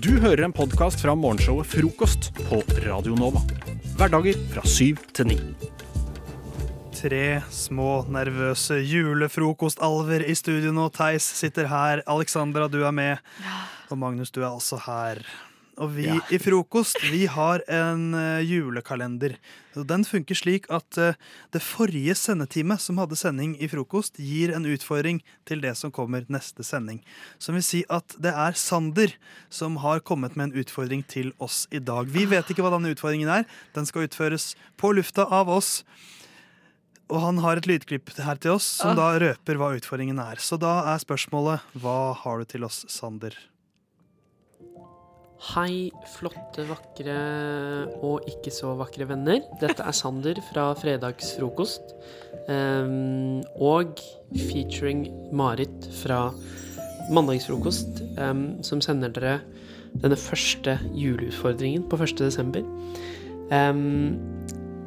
Du hører en podkast fra morgenshowet Frokost på Radio Nova. Hverdager fra syv til ni. Tre små, nervøse julefrokostalver i studio nå. Theis sitter her, Alexandra, du er med, og Magnus, du er også her. Og vi i Frokost vi har en eh, julekalender. Og Den funker slik at eh, det forrige sendetime som hadde sending i Frokost, gir en utfordring til det som kommer neste sending. Som vil si at det er Sander som har kommet med en utfordring til oss i dag. Vi vet ikke hva denne utfordringen er. Den skal utføres på lufta av oss. Og han har et lydklipp her til oss som da røper hva utfordringen er. Så da er spørsmålet hva har du til oss, Sander? Hei, flotte, vakre og ikke så vakre venner. Dette er Sander fra Fredagsfrokost. Um, og featuring Marit fra Mandagsfrokost, um, som sender dere denne første juleutfordringen på 1. desember.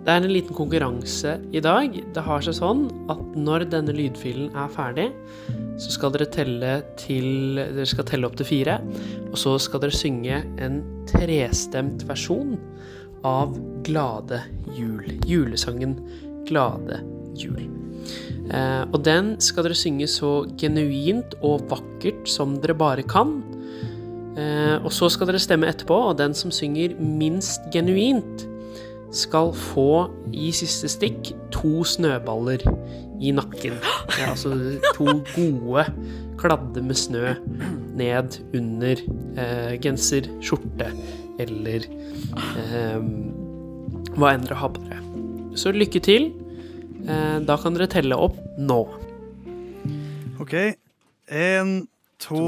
Det er en liten konkurranse i dag. Det har seg sånn at når denne lydfilen er ferdig, så skal dere telle til Dere skal telle opp til fire, og så skal dere synge en trestemt versjon av Glade jul. Julesangen Glade jul. Eh, og den skal dere synge så genuint og vakkert som dere bare kan. Eh, og så skal dere stemme etterpå, og den som synger minst genuint, skal få i siste stikk to snøballer i nakken. Ja, altså to gode kladder med snø ned under eh, genser, skjorte eller eh, hva enn dere har på dere. Så lykke til. Eh, da kan dere telle opp nå. OK. Én, to,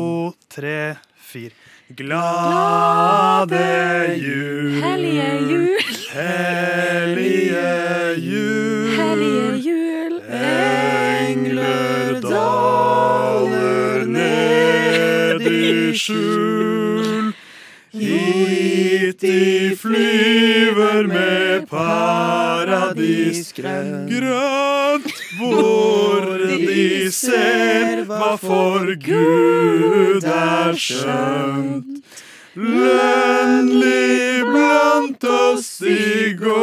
tre, fire. Glade jul, Hellige jul, hellige jul. hellige jul. Engler daler ned i skjul. Hit de flyver med paradisgrønt. Grønt hvor de ser hva for Gud er skjønt. Lønnlig blant oss i går.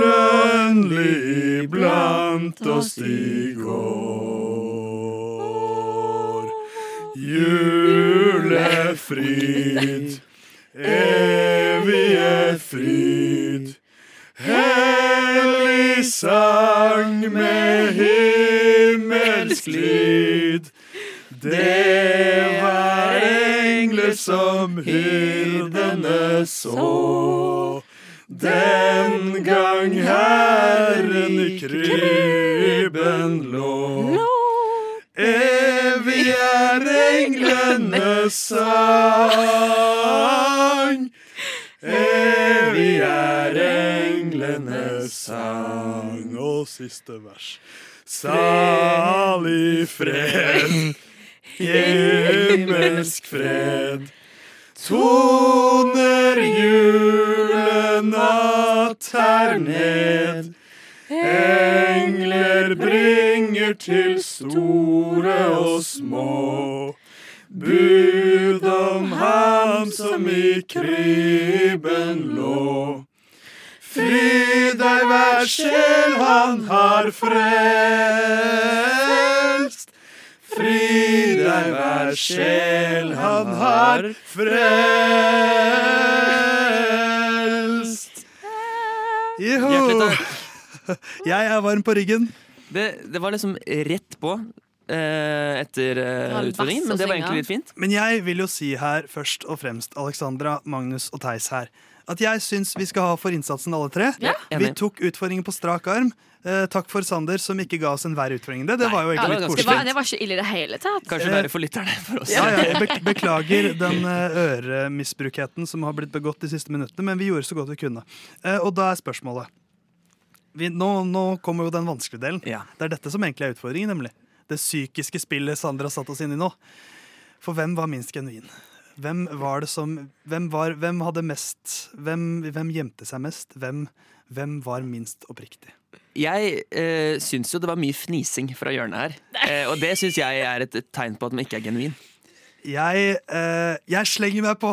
Lønnlig blant oss i går. Julefrid, evige fryd. Hellig sang med himmelsk lyd. Det var engler som hyrdene så. Den gang Herren i krybben lå. Evig er englenes sang. Evig er englenes sang. Og siste vers. Salig fred, himmelsk fred. Toner julenatt her ned. Engler bringer til store og små. Bud om ham som i krybben lå. Fry deg hver sjel han har frelst. Fri deg hver sjel han har frelst. Joho! Jeg er varm på ryggen. Det, det var liksom rett på eh, etter eh, utfordringen, men det var egentlig litt fint. Men jeg vil jo si her først og fremst, Alexandra, Magnus og Theis her, at jeg syns vi skal ha for innsatsen alle tre. Ja. Vi tok utfordringen på strak arm. Eh, takk for Sander, som ikke ga oss enhver utfordring. Det, det var jo egentlig ja, litt koselig. Det var, det var ikke ille i det hele tatt. Kanskje Eh, verre for lytterne for oss. Ja, ja, jeg beklager den eh, øremisbrukheten som har blitt begått de siste minuttene, men vi gjorde så godt vi kunne. Eh, og da er spørsmålet vi, nå, nå kommer jo den vanskelige delen. Ja. Det er dette som egentlig er utfordringen, nemlig. Det psykiske spillet Sander har satt oss inn i nå. For hvem var minst genuin? Hvem var det som Hvem, var, hvem hadde mest hvem, hvem gjemte seg mest? Hvem, hvem var minst oppriktig? Jeg eh, syns jo det var mye fnising fra hjørnet her. Eh, og det syns jeg er et tegn på at man ikke er genuin. Jeg, eh, jeg slenger meg på.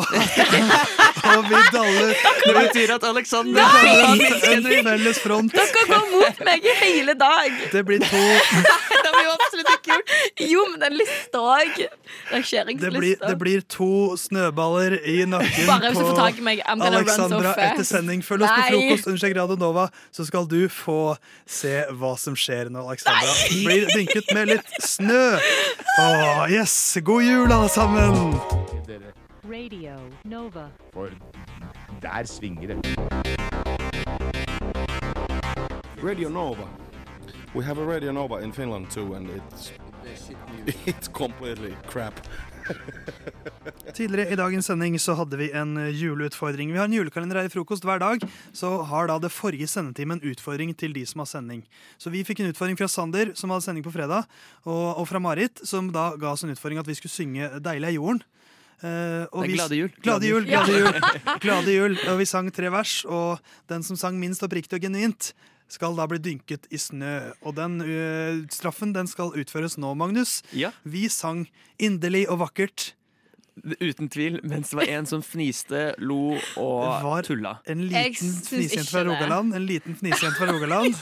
og vi daller Det betyr at Alexander en felles front. Dere går mot meg i hele dag. Det blir to Det har vi jo absolutt ikke gjort. Jo, men den lista òg. det blir, det blir to snøballer i nakken Bare hvis du på får tak i meg. I'm gonna run so Alexandra etter fast. sending. Følg oss på Nei. frokost under Radio Nova, så skal du få se hva som skjer når Alexandra blir dynket med litt snø. Åh, yes! God jul, alle sammen! Radio Nova. For der svinger det. Radio Nova. We have a Radio Nova in Finland too, and it's it's completely crap. Tidligere i dagens sending så hadde vi en juleutfordring. Vi har en julekalender her i frokost hver dag. Så har da det forrige sendetime en utfordring til de som har sending. Så vi fikk en utfordring fra Sander, som hadde sending på fredag, og, og fra Marit, som da ga oss en utfordring at vi skulle synge 'Deilig er jorden'. Uh, og vi- glade jul. Glade jul, glade jul. Glade jul. Og vi sang tre vers, og den som sang minst oppriktig og genuint, skal da bli dynket i snø. Og den uh, straffen den skal utføres nå, Magnus. Ja, Vi sang inderlig og vakkert. Uten tvil. Mens det var en som fniste, lo og Var- tulla. En liten fnisejente fra det. Rogaland. En liten fnisejente fra Rogaland.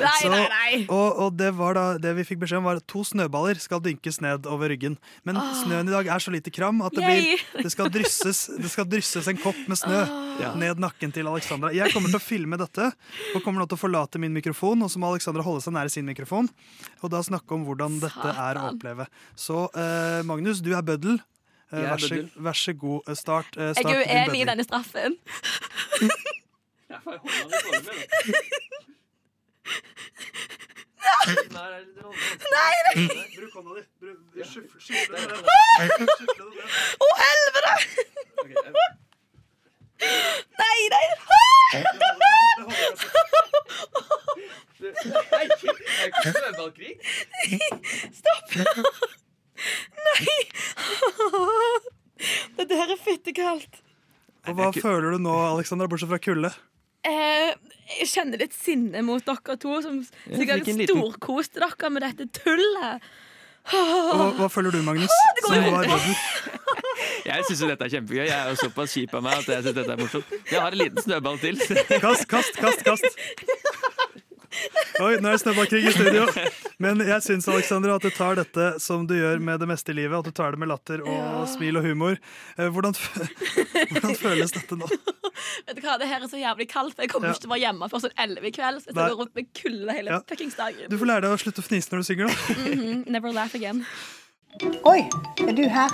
Nei, nei, nei. Og, og det var da Det vi fikk beskjed om, var at to snøballer skal dynkes ned over ryggen. Men snøen i dag er så lite kram at det, blir, det, skal drysses, det skal drysses en kopp med snø oh. ned nakken til Alexandra. Jeg kommer til å filme dette og kommer nå til å forlate min mikrofon. Og så må Alexandra holde seg nære sin mikrofon og da snakke om hvordan dette er å oppleve. Så eh, Magnus, du er bøddel. Uh, er vær, så, vær så god. eh, Start, eh, Jeg er uenig i denne straffen. Bruk hånda di. Det ned. Å, helvete! Nei, nei! Det holder jeg valgkrig. Dette her er fittekaldt. Og hva føler du nå, Alexandra, bortsett fra kulde? Eh, jeg kjenner litt sinne mot dere to, som sikkert liten- storkoste dere med dette tullet. Hva, hva føler du, Magnus? Som var jo Jeg syns dette er kjempegøy. Jeg er jo såpass kjip av meg at jeg synes dette er morsomt. Jeg har en liten snøball til. Kast, kast, kast, kast. Oi, nå er det snøballkrig i studio. Men jeg syns Alexandra, at du tar dette som du gjør med det meste i livet. At du tar det med latter og Ja. smil og humor. Eh, Hvordan, hvordan føles dette nå? Vet du hva, Det her er så jævlig kaldt. Jeg kommer Ja. ikke til å være hjemme før sånn 11 i kveld. Så jeg går rundt med kulde hele Ja. fuckings dagen. Du får lære deg å slutte å fnise når du synger, da. Mhm, Never laugh again. Oi, er du her?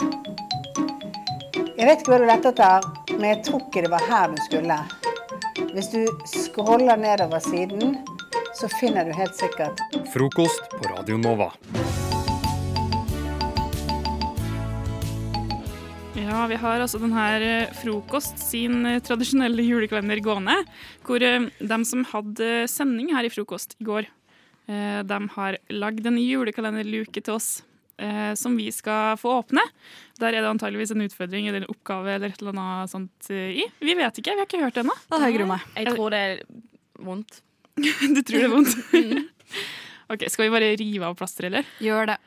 Jeg vet ikke hva du lette etter, men jeg tror ikke det var her du skulle. Hvis du scroller nedover siden, så finner du helt sikkert Frokost på Radio Nova. Ja, vi har altså den her eh, Frokost sin eh, tradisjonelle julekalender gående, hvor eh, de som hadde sending her i Frokost i går, eh, de har lagd en julekalenderluke til oss eh, som vi skal få åpne. Der er det antageligvis en utfordring eller en oppgave eller et eller annet sånt i. Vi vet ikke, vi har ikke hørt det ennå. Jeg tror det er vondt. Du tror det er vondt? OK, skal vi bare rive av plasteret, eller? Gjør det.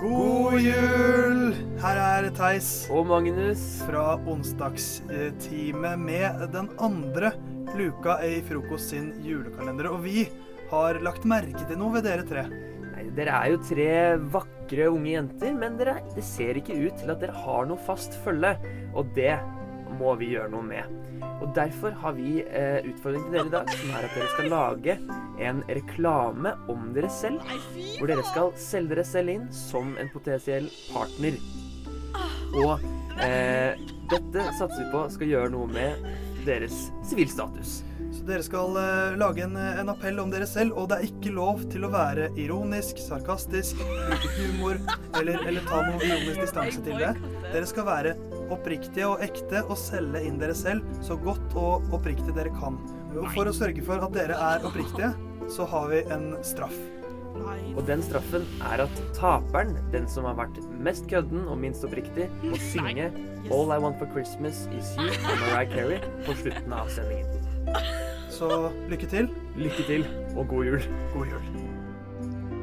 God jul! Her er Theis Og Magnus. fra Onsdagsteamet med den andre luka i Frokost sin julekalender. Og vi har lagt merke til noe ved dere tre. Nei, dere er jo tre vakre unge jenter, men dere, det ser ikke ut til at dere har noe fast følge. Og det må vi gjøre noe med. Og Derfor har vi eh, utfordring til dere i dag, som er at dere skal lage en reklame om dere selv. Hvor dere skal selge dere selv inn som en potensiell partner. Og eh, dette satser vi på skal gjøre noe med deres sivilstatus. Så dere skal uh, lage en, en appell om dere selv, og det er ikke lov til å være ironisk, sarkastisk, bruke humor eller, eller ta noe ironisk distanse til det. Dere skal være oppriktige og ekte og selge inn dere selv så godt og oppriktig dere kan. Og for å sørge for at dere er oppriktige, så har vi en straff. Og den straffen er at taperen, den som har vært mest kødden og minst oppriktig, må synge All I Want for Christmas Is You av Mariah Carey på slutten av sendingen. Så lykke til. Lykke til, og god jul. God jul.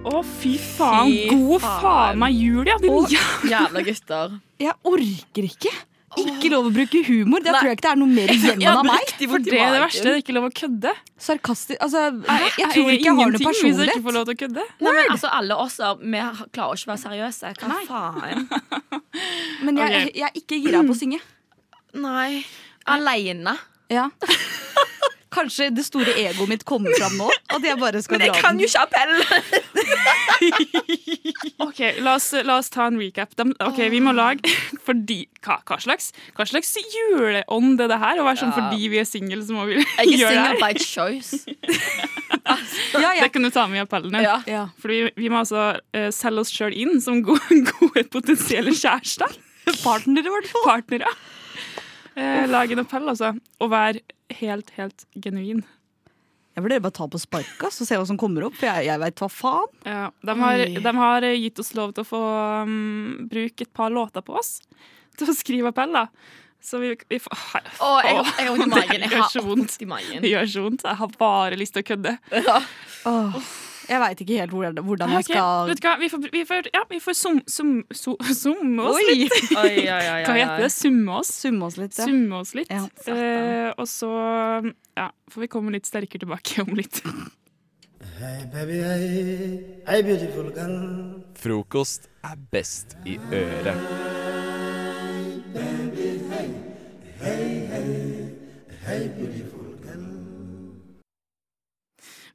Å, fy faen. Fy God faen. meg jul, ja. Din Jævla gutter. Jeg orker ikke. Ikke lov å bruke humor. Det Nei. tror jeg ikke det er noe mer igjen Ja, av meg. For det er det verste. Det er ikke lov å kødde. Sarkastisk Altså, Jeg, jeg tror ikke jeg har noe Hvis jeg ikke får lov til å kødde. Nei, men altså, alle oss vi klarer ikke å være seriøse. Hva Nei. faen? Men jeg, jeg er ikke gira på å synge. Nei. Aleine. Ja. Kanskje det store egoet mitt kommer fram nå. At jeg bare skal Men jeg dra kan den. jo ikke appell! Ok, la oss, la oss ta en recap. De, ok, Vi må lage fordi, hva, hva, slags, hva slags juleånd er det her? Å være sånn Ja. fordi vi er single, så må vi gjøre single her. by choice. Ja, Det kan du ta med i appellen. Ja. ja. Fordi vi må altså uh, selge oss sjøl inn som gode, gode potensielle kjærester. Partnere, i hvert fall. Partnere. Eh, lage en appell, altså. Og være helt, helt genuin. Jeg vurderer bare å ta på sparket og se hva som kommer opp, for jeg, jeg veit hva faen. Ja, de, har, de har gitt oss lov til å få um, bruke et par låter på oss til å skrive appeller. Så vi, vi får Her- Å, jeg, Åh, jeg. Jeg gjør har så vondt. vondt i magen. Det gjør så vondt. Jeg har bare lyst til å kødde. Ja. Åh, jeg veit ikke helt hvordan, hvordan jeg Ok, skal Vet du hva, vi får, vi får, ja, vi får sum, sum, su- summe oss Oi! litt. Oi, oi, oi, Hva heter det? Summe oss? Summe oss litt. Ja. Summe oss litt. Ja. Eh, og så ja, får vi komme litt sterkere tilbake om litt. Frokost er best i øret.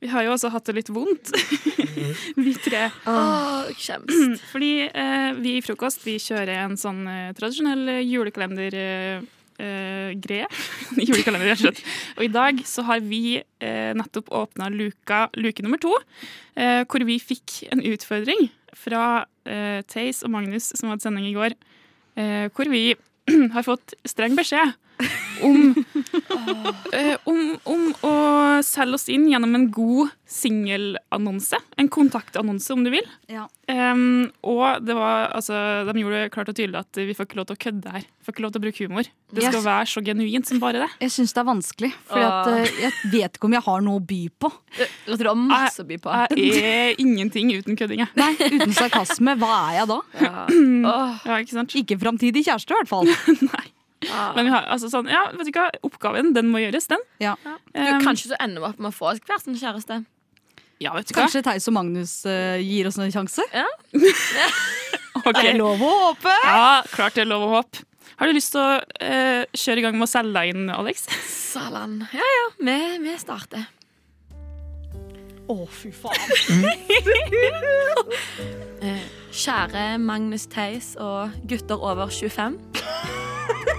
Vi har jo også hatt det litt vondt, vi tre. Åh, kjemst. Fordi eh, vi i Frokost vi kjører en sånn eh, tradisjonell julekalender-greie. Eh, greie. julekalender, rett og slett. Og i dag så har vi uh, nettopp åpna luka, luke nummer to, uh, hvor vi fikk en utfordring fra eh, Theis og Magnus, som hadde sending i går, eh, hvor vi har fått streng beskjed om, eh, om, om å selge oss inn gjennom en god singelannonse. En kontaktannonse, om du vil. Ja. Um, og det var, altså, de gjorde det klart og tydelig at vi får ikke lov til å kødde her. Vi får ikke lov til å bruke humor. Det skal Yes. være så genuint som bare det. Jeg syns det er vanskelig, for jeg vet ikke om jeg har noe å by på. Jeg har masse å by på? Jeg er ingenting uten kødding. jeg. Nei, Uten sarkasme, hva er jeg da? Ja. Oh. Ja, ikke sant? Ikke framtidig kjæreste, i hvert fall. ah. Men vi har, altså, sånn, ja, vet du hva? oppgaven den må gjøres, den. Ja. Du, Em, kanskje så ender opp med å få hver sin kjæreste. ja, vet du hva? Kanskje Theis og Magnus uh, gir oss en sjanse? Ja. Ok. Det er lov å håpe! Ja, klart det er lov å håpe. Har du lyst til å uh, kjøre i gang med å selge deg inn, Alex? Salan. Ja ja, vi, vi starter. Å, fy faen. Eh, Kjære Magnus Theis og gutter over 25.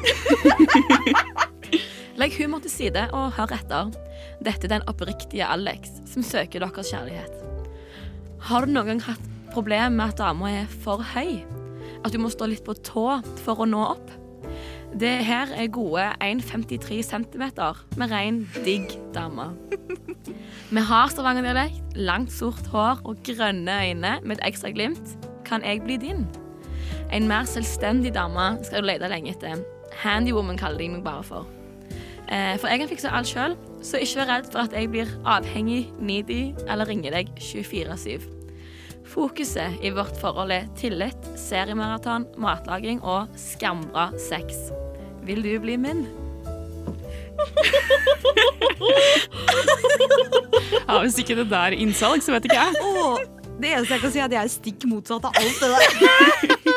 Legg humor til side og hør etter. Dette er den oppriktige Alex som søker deres kjærlighet. Har du noen gang hatt problem med at dama er for høy? At du må stå litt på tå for å nå opp? Det her er gode 1,53 cm med rein digg dame. Vi har stavangerdialekt, langt sort hår og grønne øyne med et ekstra glimt. Kan jeg bli din? En mer selvstendig dame skal du lete lenge etter. Handywoman kaller de meg bare for. Eh, For jeg kan fikse alt sjøl, så ikke vær redd for at jeg blir avhengig, needy eller ringer deg 24-7. Fokuset i vårt forhold er tillit, seriemaraton, matlaging og skambra sex. Vil du bli min? Ja, Hvis ikke det der er innsalg, så vet ikke jeg. Oh, det eneste jeg kan si, er at jeg er stikk motsatt av alt det der.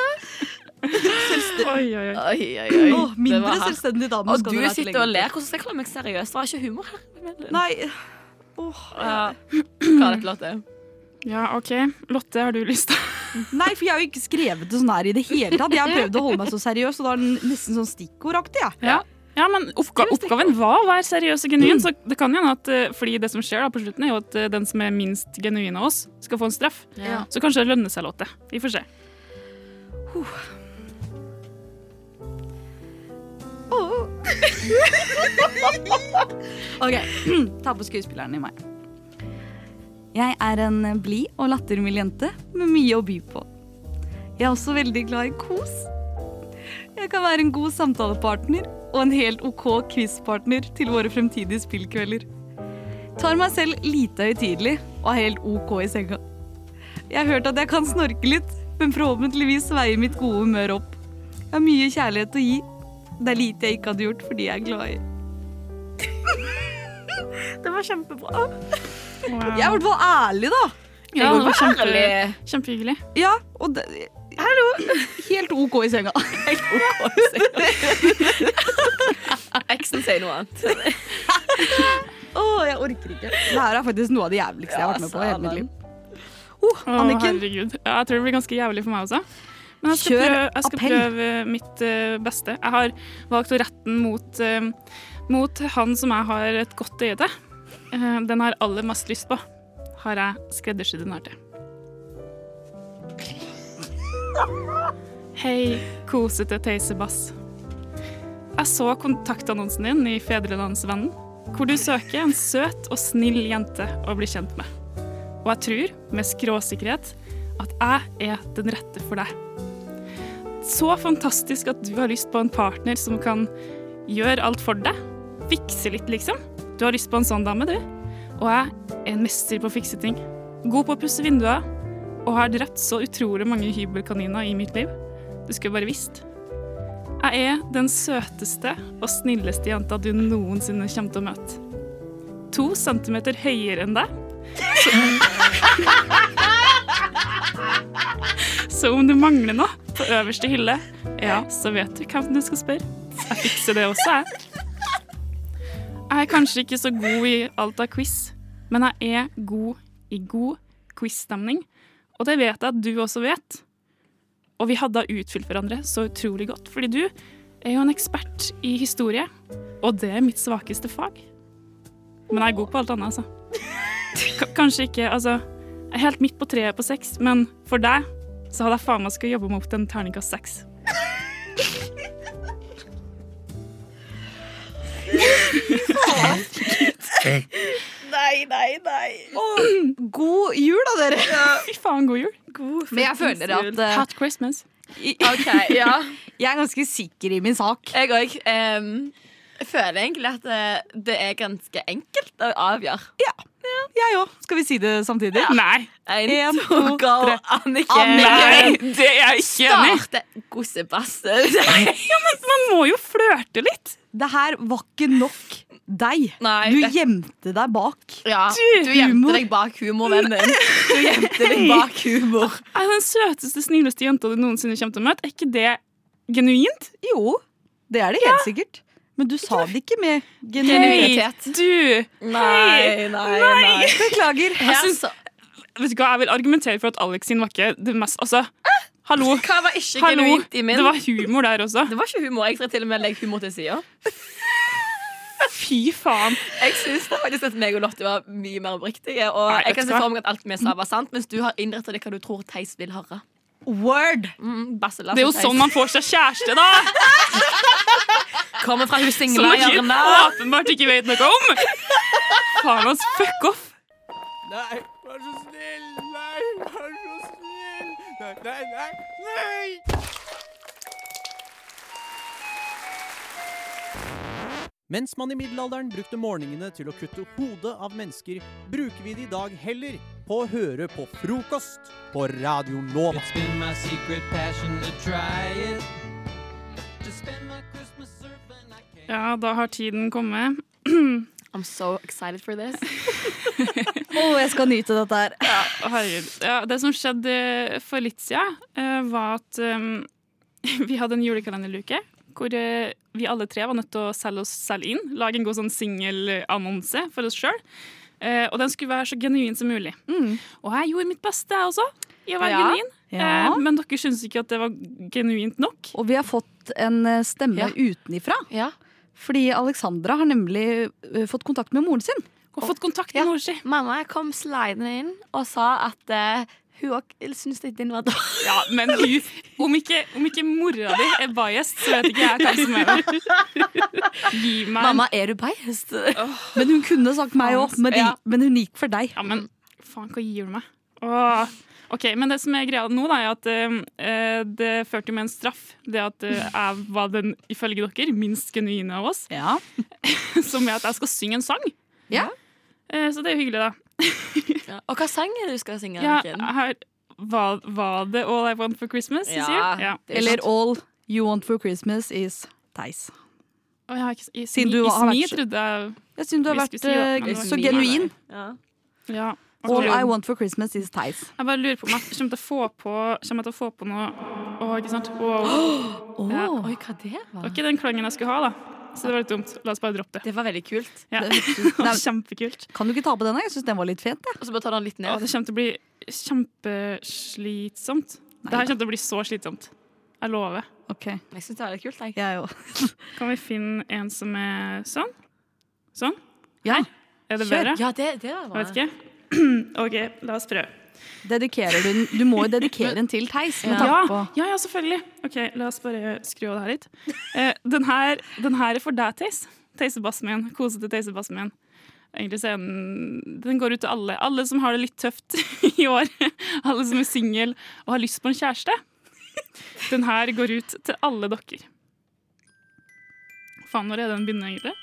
Selvste- Oi, oi, oi. Oi, oi, Det mindre var selvstendig dame Og du sitter og ler. Hvordan skal jeg kalle meg seriøs? Det var ikke humor her. Nei. Ja. Hva er dette, Lotte? Ja, OK. Lotte, har du lyst til Nei, for jeg har jo ikke skrevet det sånn her i det hele tatt. Jeg har prøvd å holde meg så seriøs, og da er den nesten sånn stikkordaktig. Ja. Ja. ja, men oppga oppgaven var å være seriøs og genuin. Så det kan hende at eh, fordi det som skjer da på slutten, er jo at eh, den som er minst genuin av oss, skal få en straff. Ja. Så kanskje det lønner seg, Lotte. Vi får se. Ok, ta på skuespilleren i meg. Jeg er en blid og lattermild jente med mye å by på. Jeg er også veldig glad i kos. Jeg kan være en god samtalepartner og en helt OK quizpartner til våre fremtidige spillkvelder. Tar meg selv lite høytidelig og er helt OK i senga. Jeg har hørt at jeg kan snorke litt, men forhåpentligvis veier mitt gode humør opp. Jeg har mye kjærlighet å gi. Det er lite jeg ikke hadde gjort fordi jeg er glad i. det var kjempebra. Jeg er i hvert fall ærlig, da. Ja, det var kjempe, kjempehyggelig. Ja, og det, Hallo! Helt OK i senga. Helt OK i senga. Eksen sier noe annet. Å, jeg orker ikke. Det her er faktisk noe av det jævligste jeg har vært med på i hele mitt liv. Oh, Anniken. Anniken. herregud. Ja, jeg tror det blir ganske jævlig for meg også. Men jeg skal, prøve, jeg skal prøve mitt eh, beste. Jeg har valgt å rette den mot, eh, mot han som jeg har et godt øye til. Eh, den har aller mest lyst på, har jeg skreddersydd den her til. Hei, kosete tøysebass. Jeg så kontaktannonsen din i Fedrelandsvennen, hvor du søker en søt og snill jente å bli kjent med. Og jeg tror, med skråsikkerhet, at jeg er den rette for deg. Så fantastisk at du har lyst på en partner som kan gjøre alt for deg. Fikse litt, liksom. Du har lyst på en sånn dame, du. Og jeg er en mester på å fikse ting. God på å pusse vinduer. Og har drept så utrolig mange hybelkaniner i mitt liv. Du skulle bare visst. Jeg er den søteste og snilleste jenta du noensinne kommer til å møte. To centimeter høyere enn deg. Så om du mangler noe på øverste hylle, ja, så vet du hvem du skal spørre. Jeg fikser det også, jeg. Jeg er kanskje ikke så god i alt av quiz, men jeg er god i god quizstemning. Og det vet jeg at du også vet. Og vi hadde utfylt hverandre så utrolig godt, fordi du er jo en ekspert i historie, og det er mitt svakeste fag. Men jeg er god på alt annet, altså. K kanskje ikke Altså, jeg er helt midt på treet på seks, men for deg så hadde jeg faen meg skal jobbe meg opp til en terningkast seks. Nei, nei, nei. god jul, da, dere. Fy faen, god jul. Men jeg føler at uh, Hot Christmas. OK, ja. Jeg er ganske sikker i min sak. Jeg òg. jeg føler egentlig at det, det er ganske enkelt å avgjøre. Ja. Jeg òg. Skal vi si det samtidig? Nei. En, En, to, to, tre. Anniken. Nei, det er jeg ikke enig i. Starte gossebassen. Ja, men man må jo flørte litt. Det her var ikke nok deg. Nei, Du det- gjemte deg bak. Ja, Du, du gjemte deg bak humor, vennen. Du gjemte deg bak humor. Er den søteste, snilleste jenta du noensinne kommer til å møte. Er ikke det genuint? Jo, det er det helt sikkert. Men du sa det ikke med genuinitet. Hei, du! Nei, nei, nei. Beklager. Jeg synes, vet du hva, jeg vil argumentere for at Alex sin var ikke det mest Altså, hallo. Hva var ikke hallo. genuint i min? Det var humor der også. Det var ikke humor. Jeg skal til og med legge humor til sida. Fy faen. Jeg syns faktisk at meg og Lotte var mye mer oppriktige. Og Nei, jeg kan se for meg at alt vi sa, var sant, mens du har innrettet det hva du tror Theis vil høre. Word. Mm, Det er jo sånn man får seg kjæreste, da! Kommer fra hun Som dere åpenbart ikke vet noe om. Faen, oss, Fuck off. Nei, vær så snill! Nei, vær så snill! Nei, nei, nei! nei. Mens man i middelalderen brukte morgenene til å kutte hodet av mennesker, bruker vi det i dag heller på å høre på frokost på Radio Nova. Ja, da har tiden kommet. I'm so excited for this. Å, jeg skal nyte dette her. Ja, herregud. Ja, det som skjedde for litt siden, eh, var at um, vi hadde en julekalenderluke hvor eh, vi alle tre var nødt til å selge oss selv inn. Lage en god sånn singelannonse for oss sjøl. og den skulle være så genuin som mulig. Og jeg gjorde mitt beste, jeg også, i å være Ja. genuin. Ja. Uh, men dere syntes ikke at det var genuint nok. Og vi har fått en eh, stemme Ja. utenifra. Fordi Alexandra har nemlig eh, fått kontakt med moren sin. Og fått kontakt med Ja. mor si. Mamma kom slidende inn og sa at uh, hun òg syntes det din var dårlig. Ja, men hun, om, ikke, om ikke mora di er biased, så vet ikke jeg hva som er det. Gi meg Mamma, er du biased? Men hun kunne sagt meg òg, men, Ja. men hun gikk for deg. Ja, men faen, hva gir du meg? Åh. OK, men det som er greia nå, da, er at uh, det førte med en straff. Det at uh, jeg var den, ifølge dere, minst genuine av oss. Ja. som er at jeg skal synge en sang. Ja. Uh, så det er jo hyggelig, da. Og hva sang er det du skal synge? Ja, her, var, var det All I Want for Christmas Ja? Eller All You Want for Christmas is Theis. Oh, jeg har ikke, i, Siden du har vært trodde jeg synes du har vært si, så genuin. Ja. Ja. All. I Want for Christmas is Theis. Jeg bare lurer på om jeg kommer til å få på, til å få på noe Å, ikke sant? Wow. Oh, Ja. Oi, hva det var? Det var ikke den klangen jeg skulle ha, da. Så det var litt dumt. La oss bare droppe det. Det var veldig kult. Ja. Nei, Kjempekult. Kan du ikke ta på denne? Jeg syns den var litt fint. Og så bare ta den litt Å, det kommer til å bli kjempeslitsomt. Det her kommer til å bli så slitsomt. Jeg lover. Okay. Jeg syns det var litt kult. Jeg. jeg. Kan vi finne en som er sånn? Sånn? Ja. Er det Kjør. bedre? Ja, det, det var Jeg vet ikke. OK, la oss prøve. Dedikerer du den? Du må jo dedikere den til Theis. med Ja. på ja, ja, selvfølgelig. Ok, La oss bare skru av det her litt. Eh, den, her, den her er for deg, Theis. Theisebassen min. Kosete Theisebassen min. Egentlig så er den Den går ut til alle. Alle som har det litt tøft i år. Alle som er single og har lyst på en kjæreste. Den her går ut til alle dere. Faen, når er det den begynner, egentlig?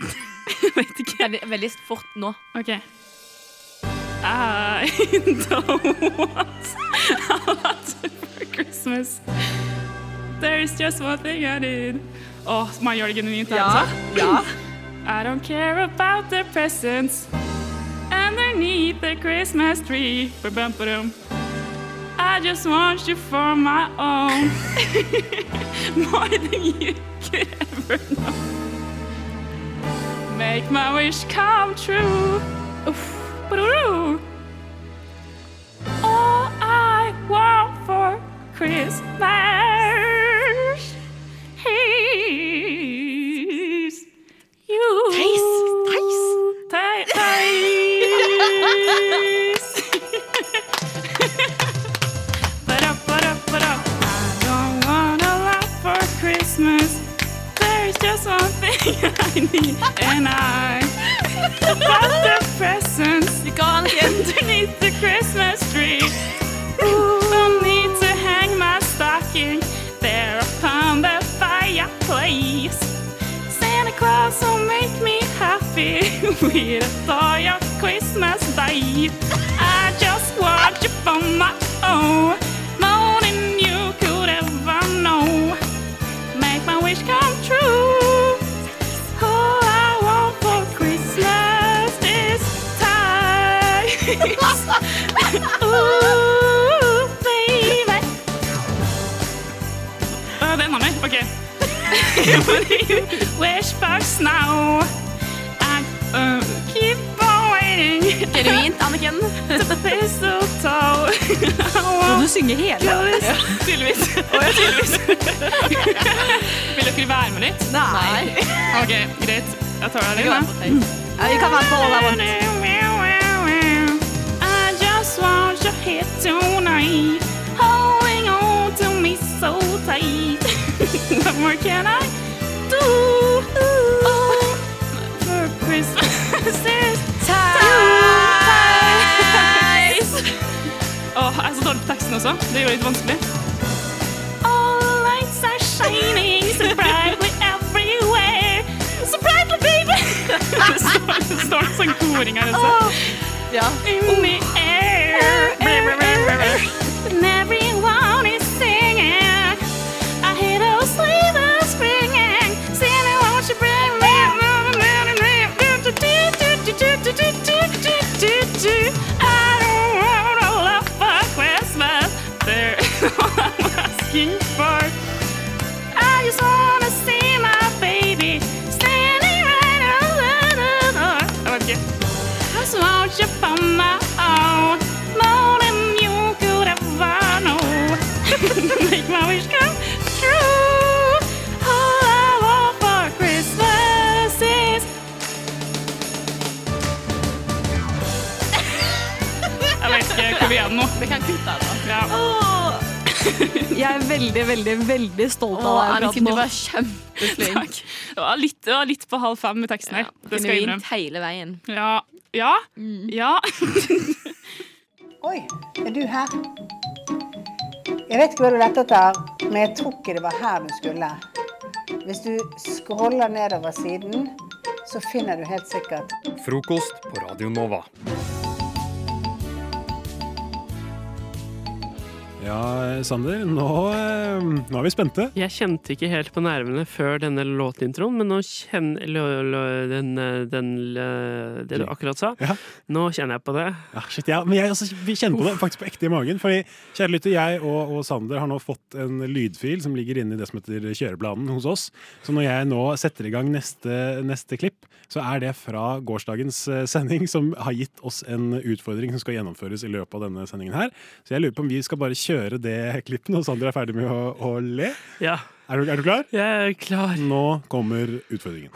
Jeg vet ikke. Det er veldig fort nå. OK. I don't want a lot for Christmas. There's just one thing I need. Åh, man gjør det genuint Ja, altså. ja. I don't care about the presents underneath the Christmas tree. Ba-bum-ba-dum. I just want you for my own. More than you could ever know. Make my wish come true. Oof. All I want for Christmas is you. Theis, Theis. Thei- Theis. Ba-da, ba-da, ba-da. I don't want a lot for Christmas. There's just one thing I need, and I got the presents underneath the Christmas tree. Don't need to hang my stocking there upon the fireplace. Santa Claus will make me happy with a toy on Christmas Day. I just want you for my own, Wish for now. I uh, keep on waiting. Genuint, Anniken. Må du synge hele? Tydeligvis. Tydeligvis. Vil dere være med litt? Nei. OK, greit. Jeg tar deg litt. Ja, vi kan være på All I Want. I just want your head tonight, holding on to me so tight. what more can I do? Oh, for Christmas is ties. Åh, jeg er så dårlig på teksten også. Det gjør det litt vanskelig. All lights are shining so brightly everywhere. So brightly, baby! det står, det står en sånn koring her også. Ja. In the air. Veldig, stolt av deg. Anniken, du akkurat var kjempeflink. Det var litt, det var litt på halv fem med teksten her. det Kunne skal jeg innrømme. hele veien. Ja. Ja. ja. Oi, er du her? Jeg vet ikke hva du lette etter, men jeg tror ikke det var her du skulle. Hvis du scroller nedover siden, så finner du helt sikkert Frokost på Radio Nova. Ja, Sander, nå, eh, nå er vi spente. Jeg kjente ikke helt på nervene før denne låtintroen, men nå kjenner lø, lø, den, eh, den, lø- Det du akkurat sa, nå kjenner jeg på det. Ja, shit, ja, men jeg, altså, vi kjenner på det faktisk på ekte i magen. Fordi, kjære lytter, jeg og, og Sander har nå fått en lydfil som ligger inne i det som heter kjøreplanen hos oss. Så når jeg nå setter i gang neste, neste klipp, så er det fra gårsdagens eh, sending, som har gitt oss en utfordring som skal gjennomføres i løpet av denne sendingen her. Så jeg lurer på om vi skal bare kjøre det klippet når Sander er ferdig med å, å le. Ja. Er du, er du klar? Jeg er klar. Nå kommer utfordringen.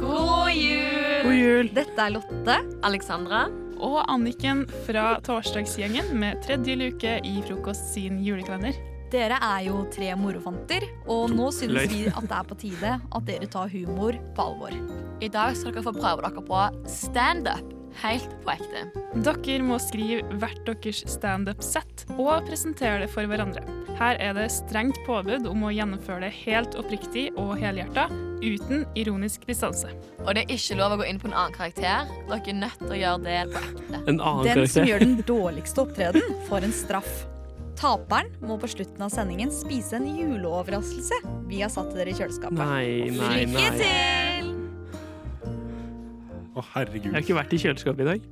God jul! God jul. Dette er Lotte. Alexandra. Og Anniken fra Torsdagsgjengen med tredje luke i Frokost sin julekalender. Dere er jo tre morofanter, og nå synes Løy. vi at det er på tide at dere tar humor på alvor. I dag skal dere få prøve dere på standup. Helt på ekte. Dere må skrive hvert deres standup-sett og presentere det for hverandre. Her er det strengt påbud om å gjennomføre det helt oppriktig og helhjerta, uten ironisk distanse. Og det er ikke lov å gå inn på en annen karakter. Dere er nødt til å gjøre det på ekte. En annen Den som gjør den dårligste opptreden, får en straff. Taperen må på slutten av sendingen spise en juleoverraskelse vi har satt til dere i kjøleskapet. Nei, nei, nei. Lykke til! Å, herregud. Jeg har ikke vært i kjøleskapet i dag.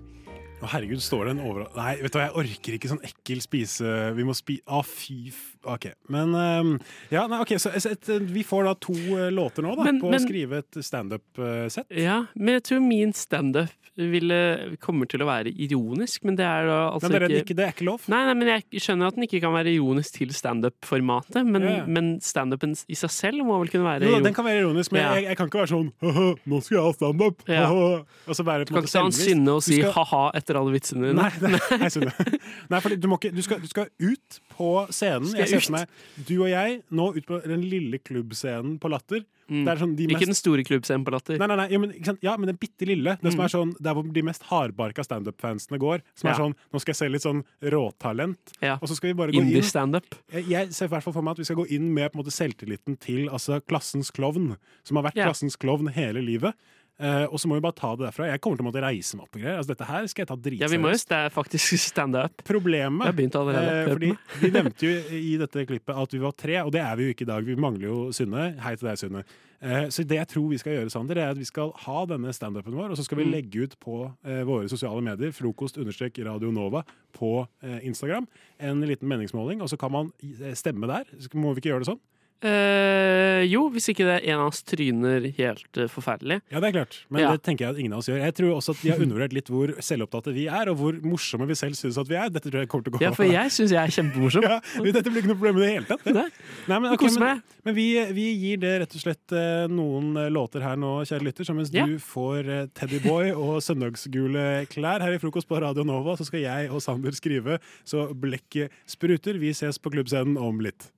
Å, herregud, står det en over... Nei, vet du hva, jeg orker ikke sånn ekkel spise... Vi må spi... Å, fy f... OK. Men um, Ja, nei, OK, så et, vi får da to eh, låter nå, da, Men- på å skrive et standup-sett. Ja, men jeg tror min standup ville kommer til å være ironisk, men det er da altså Men det er ikke, det er ikke lov? Nei, nei, men jeg skjønner at den ikke kan være ironisk til standup-formatet, men, yeah. men standupen i seg selv må vel kunne være Jo, ironisk. den kan være ironisk, men Ja. jeg, jeg kan ikke være sånn «Haha, Nå skal jeg ha standup! Ja. haha», Og så være Du på en kan ikke ta en sinne og si ha-ha etter alle vitsene dine. Nei, nei, nei, nei for du, ikke, du, skal, du skal ut på scenen. Skal jeg ser for meg du og jeg nå ut på den lille klubbscenen på Latter. Det er sånn de Ikke den store klubbscenen på Latter. Nei, nei, nei, ja, men, ja, men den bitte lille. Det som Mm. er sånn, der hvor de mest hardbarka standup-fansene går. Som Ja. er sånn Nå skal jeg se litt sånn råtalent. Ja. Og så skal vi bare gå inn Indie-standup. jeg, jeg ser i hvert fall for meg at vi skal gå inn med på en måte selvtilliten til altså, klassens klovn, som har vært klassens klovn hele livet. Eh, og så må vi bare ta det derfra. Jeg kommer til å måtte reise meg opp og greier. Altså, dette her skal jeg ta Ja, vi må jo dritseriøst. sta- faktisk stand-up. Problemet Jeg allerede. eh, fordi. Vi nevnte jo i dette klippet at vi var tre, og det er vi jo ikke i dag. Vi mangler jo Sunne. Hei til deg, Sunne. Uh, så det jeg tror vi skal gjøre, Sander, er at vi skal ha denne standupen vår, og så skal vi Mm. legge ut på eh, våre sosiale medier, frokost understrek Radio Nova, på eh, Instagram, en liten meningsmåling, og så kan man eh, stemme der. Så Må vi ikke gjøre det sånn? Eh, jo, hvis ikke det er en av oss tryner helt eh, forferdelig. Ja, det er klart. Men Ja. det tenker jeg at ingen av oss gjør. Jeg tror også at de har undervurdert litt hvor selvopptatte vi er, og hvor morsomme vi selv syns at vi er. Dette tror jeg kommer til å gå Ja, for jeg syns jeg er kjempemorsom. ja, Dette blir ikke noe problem i det hele tatt. Det. Nei, men, ok, men, meg. men vi, vi gir det rett og slett eh, noen eh, låter her nå, kjære lytter. Så mens Ja. du får eh, Teddyboy og søndagsgule klær her i frokost på Radio Nova, så skal jeg og Sander skrive så blekket spruter. Vi ses på klubbscenen om litt.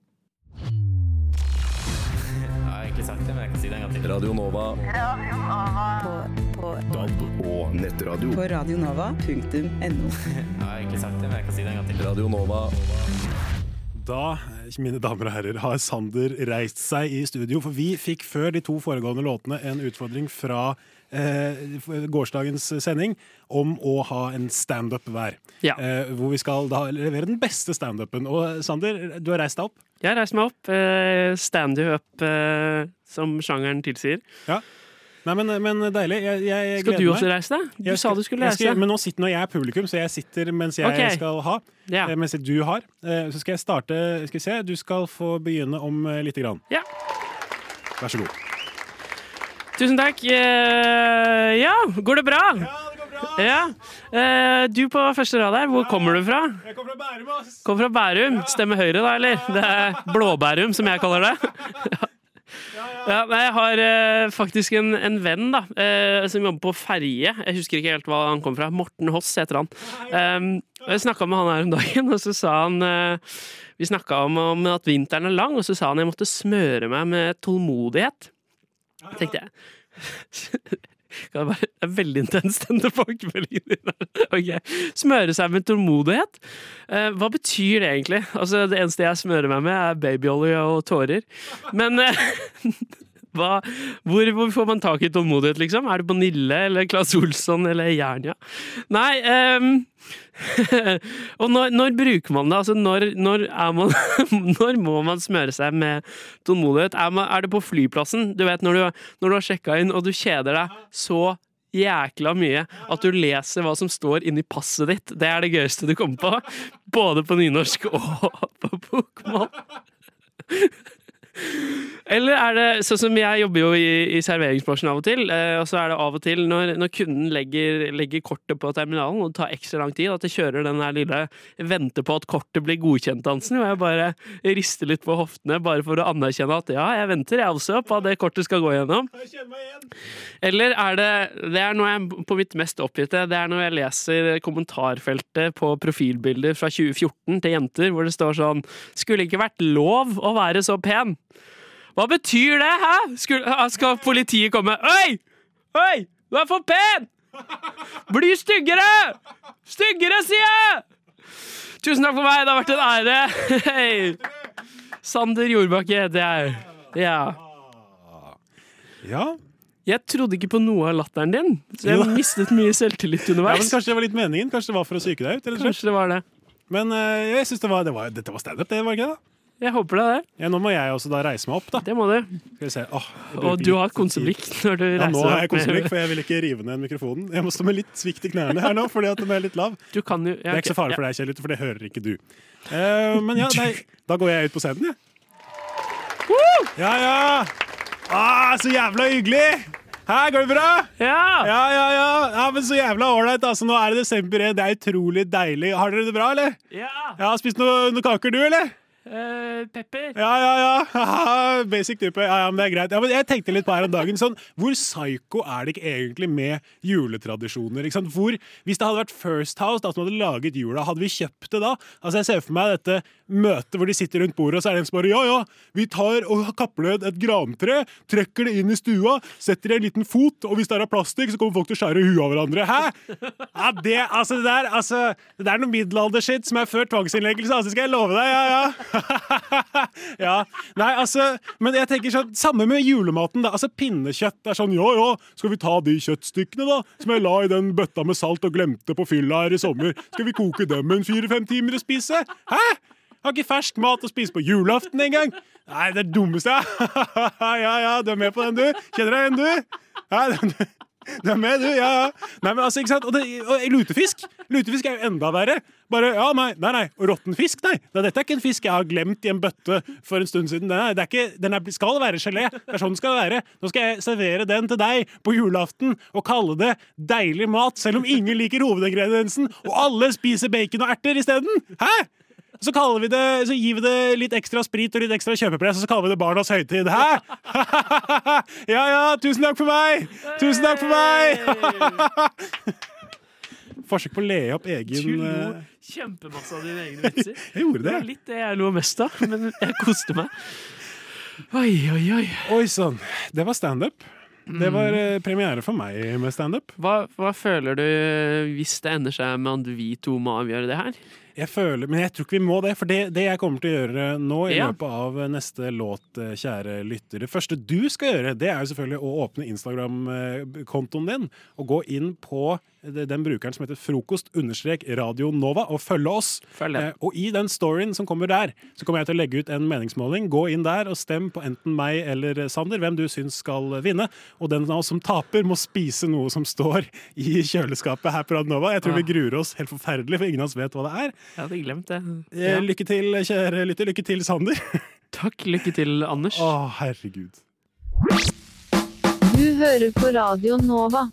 Si det en gang til. Radio Nova. På, DAB og nettradio. på radionova.no. Jeg har egentlig sagt det, men jeg kan si det en gang til. Radio Nova. Da, mine damer og herrer, har Sander reist seg i studio, for vi fikk før de to foregående låtene en utfordring fra eh, gårsdagens sending om å ha en standup hver. Eh, hvor vi skal da levere den beste standupen. Og Sander, du har reist deg opp? Jeg har reist meg opp. Eh, Stand-up, eh, som sjangeren tilsier. Ja. Nei, men, men deilig. Jeg, jeg Skal gleder du også reise deg? Du Jeg sa du skulle reise skal-. Men nå sitter når jeg er publikum, så jeg sitter mens jeg okay. skal ha. Ja. Mens du har. Eh, Så skal jeg starte Skal vi se. Du skal få begynne om eh, lite grann. Ja. Vær så god. Tusen takk. Eh, ja, går det bra? Ja, det går bra. Ja. Eh, du på første rad her, hvor kommer du fra? Jeg kommer fra Bærum, ass! Kommer fra Bærum. Stemmer Høyre, da, eller? Det er Blå-Bærum, som jeg kaller det. Ja, nei, jeg har eh, faktisk en, en venn da, eh, som jobber på ferje. Jeg husker ikke helt hva han kom fra. Morten Hoss heter han. Um, jeg snakka med han her om dagen, og så sa han eh, Vi snakka om, om at vinteren er lang, og så sa han jeg måtte smøre meg med tålmodighet. tenkte jeg. Kan det, bare, det er veldig intenst, den tilbakemeldingen din. der. Smøre seg med tålmodighet. Eh, hva betyr det egentlig? Altså, det eneste jeg smører meg med, er babyolje og tårer. Men eh, hva, hvor, hvor får man tak i tålmodighet, liksom? Er det på Nille eller Claes Olsson eller Jernia? Nei um, Og når, når bruker man det? Altså, når, når, man, når må man smøre seg med tålmodighet? Er, man, er det på flyplassen? Du vet, når du, du har sjekka inn og du kjeder deg så jækla mye at du leser hva som står inni passet ditt. Det er det gøyeste du kommer på. Både på nynorsk og på bokmål. Eller er det sånn som jeg jobber jo i, i serveringsbransjen av og til, eh, og så er det av og til når, når kunden legger, legger kortet på terminalen, og det tar ekstra lang tid, at jeg kjører den der lille 'vente på at kortet blir godkjent'-dansen, hvor jeg bare rister litt på hoftene bare for å anerkjenne at ja, jeg venter jeg også på at det kortet skal gå gjennom. Eller er det Det er når jeg er på mitt mest oppgitte. Det er når jeg leser kommentarfeltet på profilbilder fra 2014 til jenter, hvor det står sånn Skulle ikke vært lov å være så pen. Hva betyr det, hæ? Skal, skal politiet komme Oi! Oi! Du er for pen! Bli styggere! Styggere, sier jeg! Tusen takk for meg, det har vært en ære. Hei. Sander Jordbakke heter jeg. Ja. Ja. Jeg trodde ikke på noe av latteren din, så jeg mistet mye selvtillit Ja, men underveis. kanskje det var litt meningen? Kanskje det var for å psyke deg ut? Eller Kanskje det var det. Men eh, jeg synes det var, det var, dette var standup, det var ikke det? da? Jeg håper det det. Ja, nå må jeg også da reise meg opp, da. Det må du. Skal vi se. Åh, Og du har konseblikk når du reiser Ja, nå har jeg opp konseblikk, for jeg vil ikke rive ned mikrofonen. Jeg må stå med litt svikt i knærne her nå, fordi at den er litt lav. Du kan jo Det er ikke så farlig for deg, Kjell, for det hører ikke du. Uh, men ja, nei, da går jeg ut på scenen, jeg. Ja, ja! Ah, så jævla hyggelig! Her, går det bra? Ja! Ja, ja, ja. ja men så jævla ålreit. Altså, nå er det desember 1. Det er utrolig deilig. Har dere det bra, eller? Ja. Ja, Spist noe- noen kaker, du, eller? Eh, pepper. Ja, ja, ja. Basic type. Ja, ja, men det er greit. Ja, men jeg tenkte litt på her om dagen, sånn, hvor psycho er det ikke egentlig med juletradisjoner? Ikke sant? Hvor, hvis det hadde vært First House da, som hadde laget jula, hadde vi kjøpt det da? Altså, Jeg ser for meg dette møtet hvor de sitter rundt bordet, og så er det en som bare Ja, ja, vi tar og kapper ned et grantre, trekker det inn i stua, setter i en liten fot, og hvis det er av plastikk, så kommer folk til å skjære huet av hverandre. Hæ? Ja, det, altså, det der, altså, det er noe middelaldershit som er før tvangsinnleggelse, altså, skal jeg love deg. Ja, ja. ja. Nei, altså, men jeg tenker sånn, samme med julematen da, altså pinnekjøtt er sånn, ja, ja, skal vi ta de kjøttstykkene da, som jeg la i den bøtta med salt og glemte på fylla her i sommer, skal vi koke dem en fire-fem timer og spise? Hæ? Har ikke fersk mat å spise på julaften engang. Nei, det er dummeste jeg Ja, ja, du er med på den, du. Kjenner deg igjen, du? Ja, den, du er med, du. Ja, ja. Nei, men altså, ikke sant? Og, det, og lutefisk Lutefisk er jo enda verre. Bare, ja, nei, nei, nei. Råtten fisk, nei. Nei, Dette er ikke en fisk jeg har glemt i en bøtte for en stund siden. Er ikke, den er, skal være gelé. Det er sånn den skal være. Nå skal jeg servere den til deg på julaften og kalle det deilig mat, selv om ingen liker hovedingrediensen, og alle spiser bacon og erter isteden. Hæ? Så, det, så gir vi det litt ekstra sprit og litt ekstra kjøpepress, og så kaller vi det barnas høytid. Hæ? Ja ja, tusen takk for meg! Tusen takk for meg! Forsøk på å le opp egen Du lo eh, kjempemasse av dine egne vitser. Jeg gjorde det. Det var litt det jeg lo mest av, men jeg koste meg. Oi, oi, oi. Oi sann. Det var standup. Det var eh, premiere for meg med standup. Hva, hva føler du eh, hvis det ender seg med at vi to må avgjøre det her? Jeg føler, Men jeg tror ikke vi må det, for det, det jeg kommer til å gjøre nå i Ja. løpet av neste låt, eh, kjære lytter Det første du skal gjøre, det er jo selvfølgelig å åpne Instagram-kontoen din og gå inn på den brukeren som heter frokost understrek Radio Nova, og følge oss. Følge. Eh, og i den storyen som kommer der, så kommer jeg til å legge ut en meningsmåling. Gå inn der og stem på enten meg eller Sander, hvem du syns skal vinne. Og den av oss som taper, må spise noe som står i kjøleskapet her på Radio Nova. Jeg tror ja. vi gruer oss helt forferdelig, for ingen av oss vet hva det er. Jeg hadde glemt det. Eh, Ja. Lykke til, kjære lytter. Lykke til, Sander. Takk. Lykke til, Anders. Å, herregud. Du hører på Radio Nova.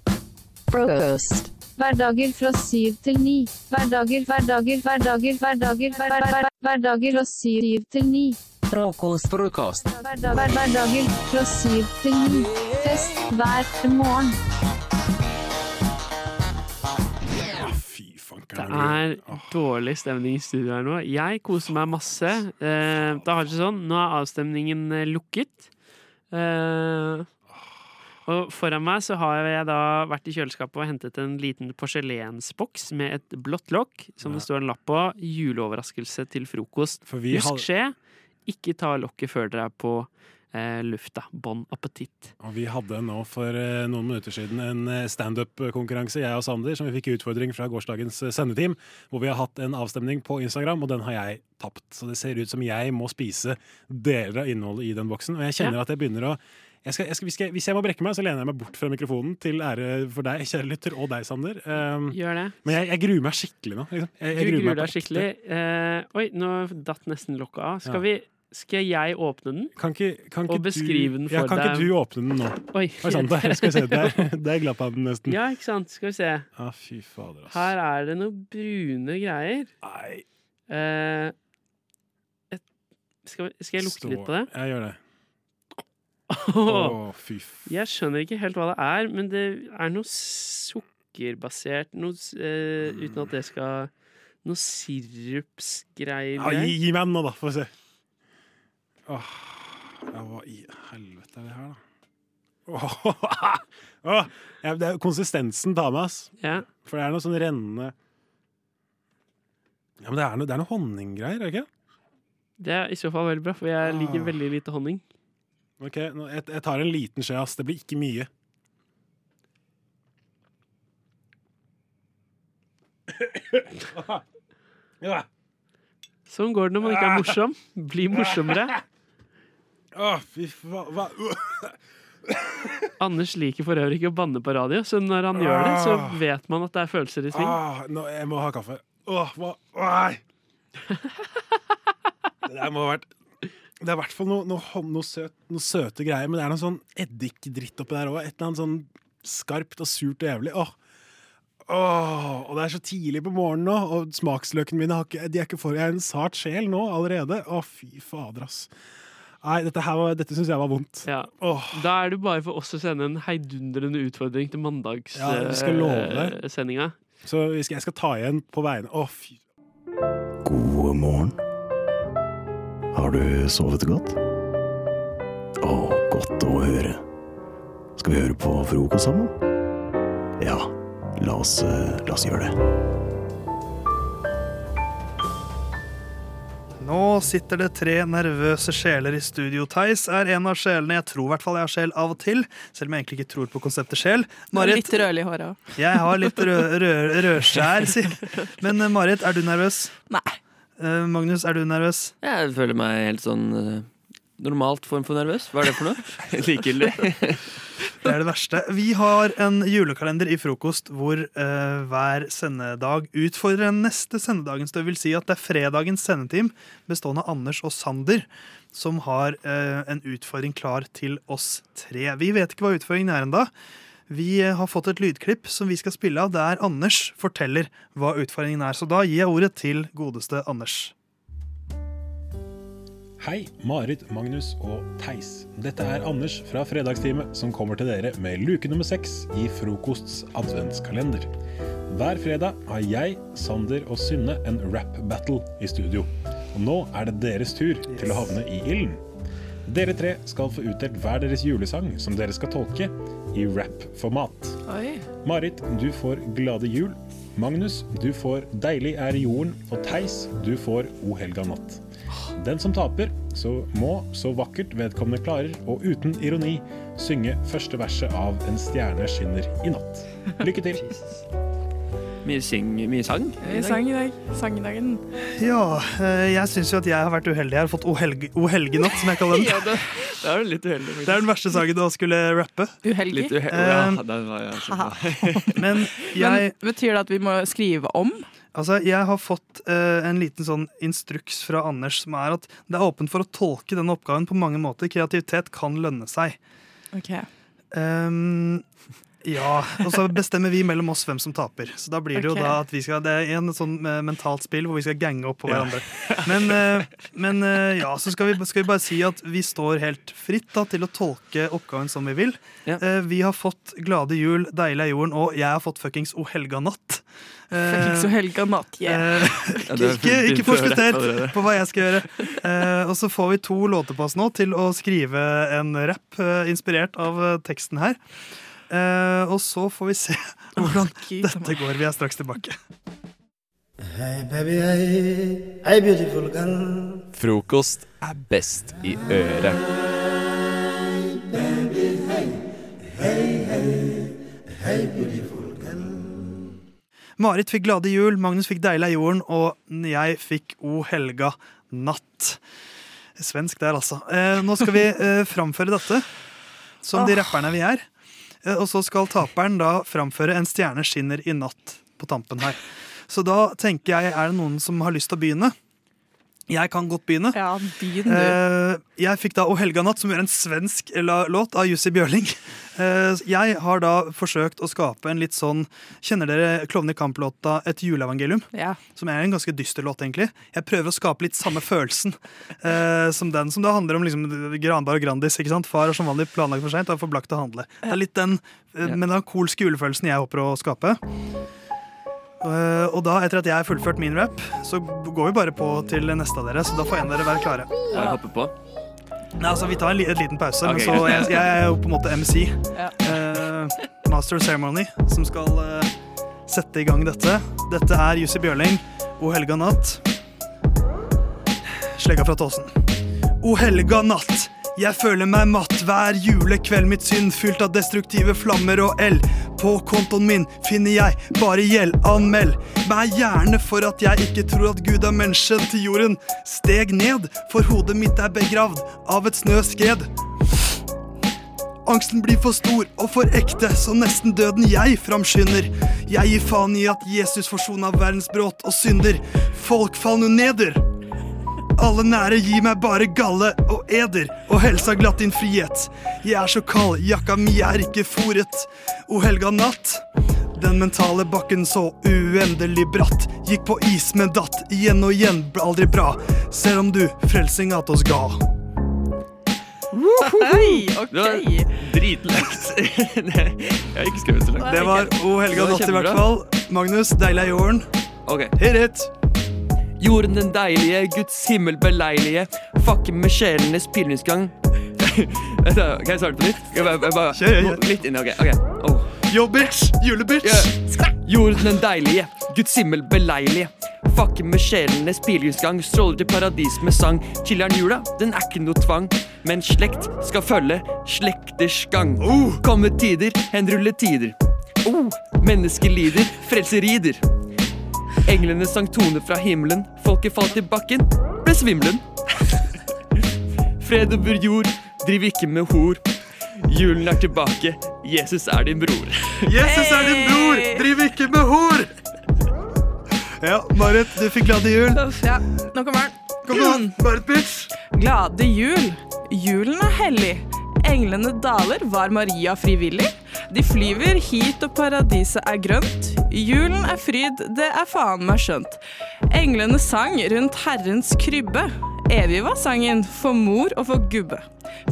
Frokost. Hverdager fra syv til ni. Hverdager, hverdager, hverdager, hverdager, hver, hver, hver, hverdager fra syv til ni. Frokost. Frokost. Hverdager fra syv til ni. Fest hver morgen. Det er dårlig stemning i studio her nå. Jeg koser meg masse. Eh, det har ikke sånn, Nå er avstemningen eh, lukket. Eh, og foran meg så har jeg da vært i kjøleskapet og hentet en liten porselensboks med et blått lokk som det står en lapp på. 'Juleoverraskelse til frokost'. vi Husk skje. Ikke ta lokket før dere er på eh, lufta. Bon appétit. Og vi hadde nå for eh, noen minutter siden en eh, standup-konkurranse, jeg og Sander, som vi fikk utfordring fra gårsdagens eh, sendeteam, hvor vi har hatt en avstemning på Instagram, og den har jeg tapt. Så det ser ut som jeg må spise deler av innholdet i den boksen, og jeg kjenner Ja. at jeg begynner å jeg skal, jeg skal, hvis, jeg, hvis jeg må brekke meg, så lener jeg meg bort fra mikrofonen til ære for deg, kjære lytter, og deg, Sander. Um, Gjør det. Men jeg, gruer meg skikkelig nå. Liksom. Du gruer gruer deg skikkelig. Uh, oi, nå datt nesten lokket av. Skal, Ja. vi, skal jeg åpne den Kan ikke, kan ikke og beskrive den du, ja, kan deg? ikke du åpne den nå? Oi. sant, der, skal vi se, der, der glapp av den nesten. Ja, ikke sant. Skal vi se. Ah, fy fader, ass. Her er det noen brune greier. Eh, et, skal, skal jeg lukte litt på det? Jeg gjør det. Åh, fy. Jeg skjønner ikke helt hva det er, men det er noe sukkerbasert Noe eh, Uten at det skal Noe sirupsgreier. Ja, gi, gi meg den nå, da, får vi se. Åh, ja, hva i helvete er det her, da? Åh, åh, ja, det er konsistensen tar meg, ass. For det er noe sånn rennende Ja, men det er noe, det er noe honninggreier, er det ikke? Det er i så fall veldig bra, for jeg liker Ah. veldig lite honning. Ok, jeg tar en liten skje, ass. Det blir ikke mye. Sånn går det når man ikke er morsom. Bli morsommere. Å, fy faen. Anders liker for øvrig ikke å banne på radio, så når han gjør det, så Ah. vet man at det er følelser i sving. Ah, nå, jeg må ha kaffe. Åh, hva? Nei! Det der må ha vært Det er i hvert fall noe, noe, noe, søt, noe søte greier, men det er noe sånn eddikdritt oppi der òg. Et eller annet sånn skarpt og surt og jævlig. Åh. Åh, og det er så tidlig på morgenen nå, og smaksløkene mine har ikke, de er ikke for Jeg er en sart sjel nå allerede. Å, fy fader, ass. Nei, dette, her var- dette syns jeg var vondt. Ja. Da er det bare for oss å sende en heidundrende utfordring til Ja, vi skal love. mandagssendinga. Så jeg skal ta igjen på vegne Å, fy God morgen. Har du sovet godt? Å, godt å høre. Skal vi høre på frokost sammen? Ja, la oss, eh, la oss gjøre det. Nå sitter det tre nervøse sjeler i studio. Theis er en av sjelene. Jeg tror i hvert fall jeg har sjel av og til, selv om jeg egentlig ikke tror på konseptet sjel. Marit, Litt rødlig hår òg. jeg har litt rød, rød, rødskjær, si. Men eh, Marit, er du nervøs? Nei. Eh, Magnus, er du nervøs? Jeg føler meg helt sånn eh, normalt form for nervøs. Hva er det for noe? Likegyldig. Det er det verste. Vi har en julekalender i frokost hvor uh, hver sendedag utfordrer den neste sendedagen. Så det vil si at det er fredagens sendeteam bestående av Anders og Sander som har uh, en utfordring klar til oss tre. Vi vet ikke hva utfordringen er enda. Vi eh, har fått et lydklipp som vi skal spille av, der Anders forteller hva utfordringen er. Så da gir jeg ordet til godeste Anders. Hei, Marit, Magnus og Theis. Dette er Anders fra Fredagstime som kommer til dere med luke nummer seks i Frokosts adventskalender. Hver fredag har jeg, Sander og Synne en rap-battle i studio. Og nå er det deres tur til å havne i ilden. Dere tre skal få utdelt hver deres julesang som dere skal tolke i rap-format. Marit, du får Glade jul. Magnus, du får Deilig er jorden. Og Theis, du får O helga natt. Den som taper, så må, så vakkert vedkommende klarer, og uten ironi, synge første verset av En stjerne skinner i natt. Lykke til. Mye, syng, mye sang. Vi sang i dag. Sangdagen. Ja, eh, jeg syns jo at jeg har vært uheldig. Jeg har fått O helge- O helgenatt, som jeg kaller den. Ja, det, det er jo litt uheldig. Det er den verste sangen å skulle rappe. Uheldig. Litt uheldig. Ja, den var jeg så. Men jeg Men betyr det at vi må skrive om? Altså, jeg har fått uh, en liten sånn instruks fra Anders som er at det er åpent for å tolke denne oppgaven på mange måter. Kreativitet kan lønne seg. Ok. Ehm, Ja, og så bestemmer vi mellom oss hvem som taper. Så da blir det okay. jo da at vi skal Det er en sånn eh, mentalt spill hvor vi skal gange opp på Ja. hverandre. Men, eh, men eh, ja, så skal vi, skal vi bare si at vi står helt fritt da til å tolke oppgaven som vi vil. Ja. Vi har fått Glade jul, Deilig er jorden, og jeg har fått fuckings O helga natt. Eh, Fuckings O helga natt, yeah. ikke ikke allerede. på hva jeg skal gjøre. Eh, og så får vi to låter på oss nå til å skrive en rapp inspirert av teksten her. Eh, og så får vi se hvordan dette går. Vi er straks tilbake. Hey baby, hey, hey beautiful girl. Frokost er best i øret. Baby, hey, hey, hey, hey beautiful girl. Marit fikk Glade jul, Magnus fikk Deilig er jorden, og jeg fikk O helga natt. Svensk der, altså. Uh, nå skal vi uh, framføre dette, som de rapperne vi er. Eh, og så skal taperen da framføre En stjerne skinner i natt på tampen her. Så da tenker jeg, er det noen som har lyst til å begynne? Jeg kan godt begynne. Ja, begynn du. Eh, jeg fikk da O helga natt, som gjør en svensk låt av Jussi Bjørling. Eh, jeg har da forsøkt å skape en litt sånn Kjenner dere Klovner i kamp-låta Et juleevangelium? Ja. Som er en ganske dyster låt, egentlig. Jeg prøver å skape litt samme følelsen eh, som den, som da handler om liksom, Granberg og Grandis. ikke sant? Far har som vanlig planlagt for seint og er for blakk til å handle. Det er litt den melankolske julefølelsen jeg håper å skape. Eh, og da, etter at jeg har fullført min rap, så går vi bare på til neste av dere. Så da får en av dere være klare. Jeg hopper på. Nei, altså, Vi tar en, li et liten pause, okay. men så jeg, jeg er jo på en måte MC. Ja. Uh, master of Ceremony, som skal uh, sette i gang dette. Dette er Jussi Bjørling, O helga natt. Slegga fra Tåsen. O helga natt. Jeg føler meg matt hver julekveld. Mitt synd fylt av destruktive flammer og eld. På kontoen min finner jeg bare gjeld. Anmeld meg gjerne for at jeg ikke tror at Gud er mennesken til jorden. Steg ned, for hodet mitt er begravd av et snøskred. Angsten blir for stor og for ekte, så nesten døden jeg framskynder. Jeg gir faen i at Jesus forsona verdens bråt og synder. Folk faller neder. Alle nære gir meg bare galle og eder, og helsa glatt din frihet. Jeg er så kald, jakka mi er ikke fòret. O helga natt. Den mentale bakken så uendelig bratt. Gikk på is, men datt. Igjen og igjen ble aldri bra. Selv om du frelsing at oss ga. Hei, ok. Det var dritlekt jeg har ikke skrevet så langt. Det var O helga natt i hvert fall. Magnus, deilig er jorden. Okay. Hit it! Jorden den deilige, Guds himmel beleilige, fakke med sjelenes pilegrimsgang. Kan jeg starte på nytt? Jeg bare, jeg bare, Kjør, kjør. Litt inn, ok. ok. Oh. Yo, bitch! Julebitch! Jorden den deilige, Guds himmel beleilige. Fakke med sjelenes pilegrimsgang, stråler til paradis med sang. Chiller'n jula, den er ikke noe tvang, men slekt skal følge slekters gang. Komme tider, henrulle tider. Oh, mennesker lider, frelser rider. Englene sang tone fra himmelen, folket falt i bakken, ble svimlen. Fred over jord, driv ikke med hor. Julen er tilbake, Jesus er din bror. Jesus er din bror, driv ikke med hor! Ja, Marit, du fikk glade jul. Ja, nå kommer den. Kom an, Marit bitch. Glade jul. Julen er hellig. Englene daler, var Maria frivillig? De flyver hit og paradiset er grønt. Julen er fryd, det er faen meg skjønt. Englene sang rundt Herrens krybbe. Evig var sangen for mor og for gubbe.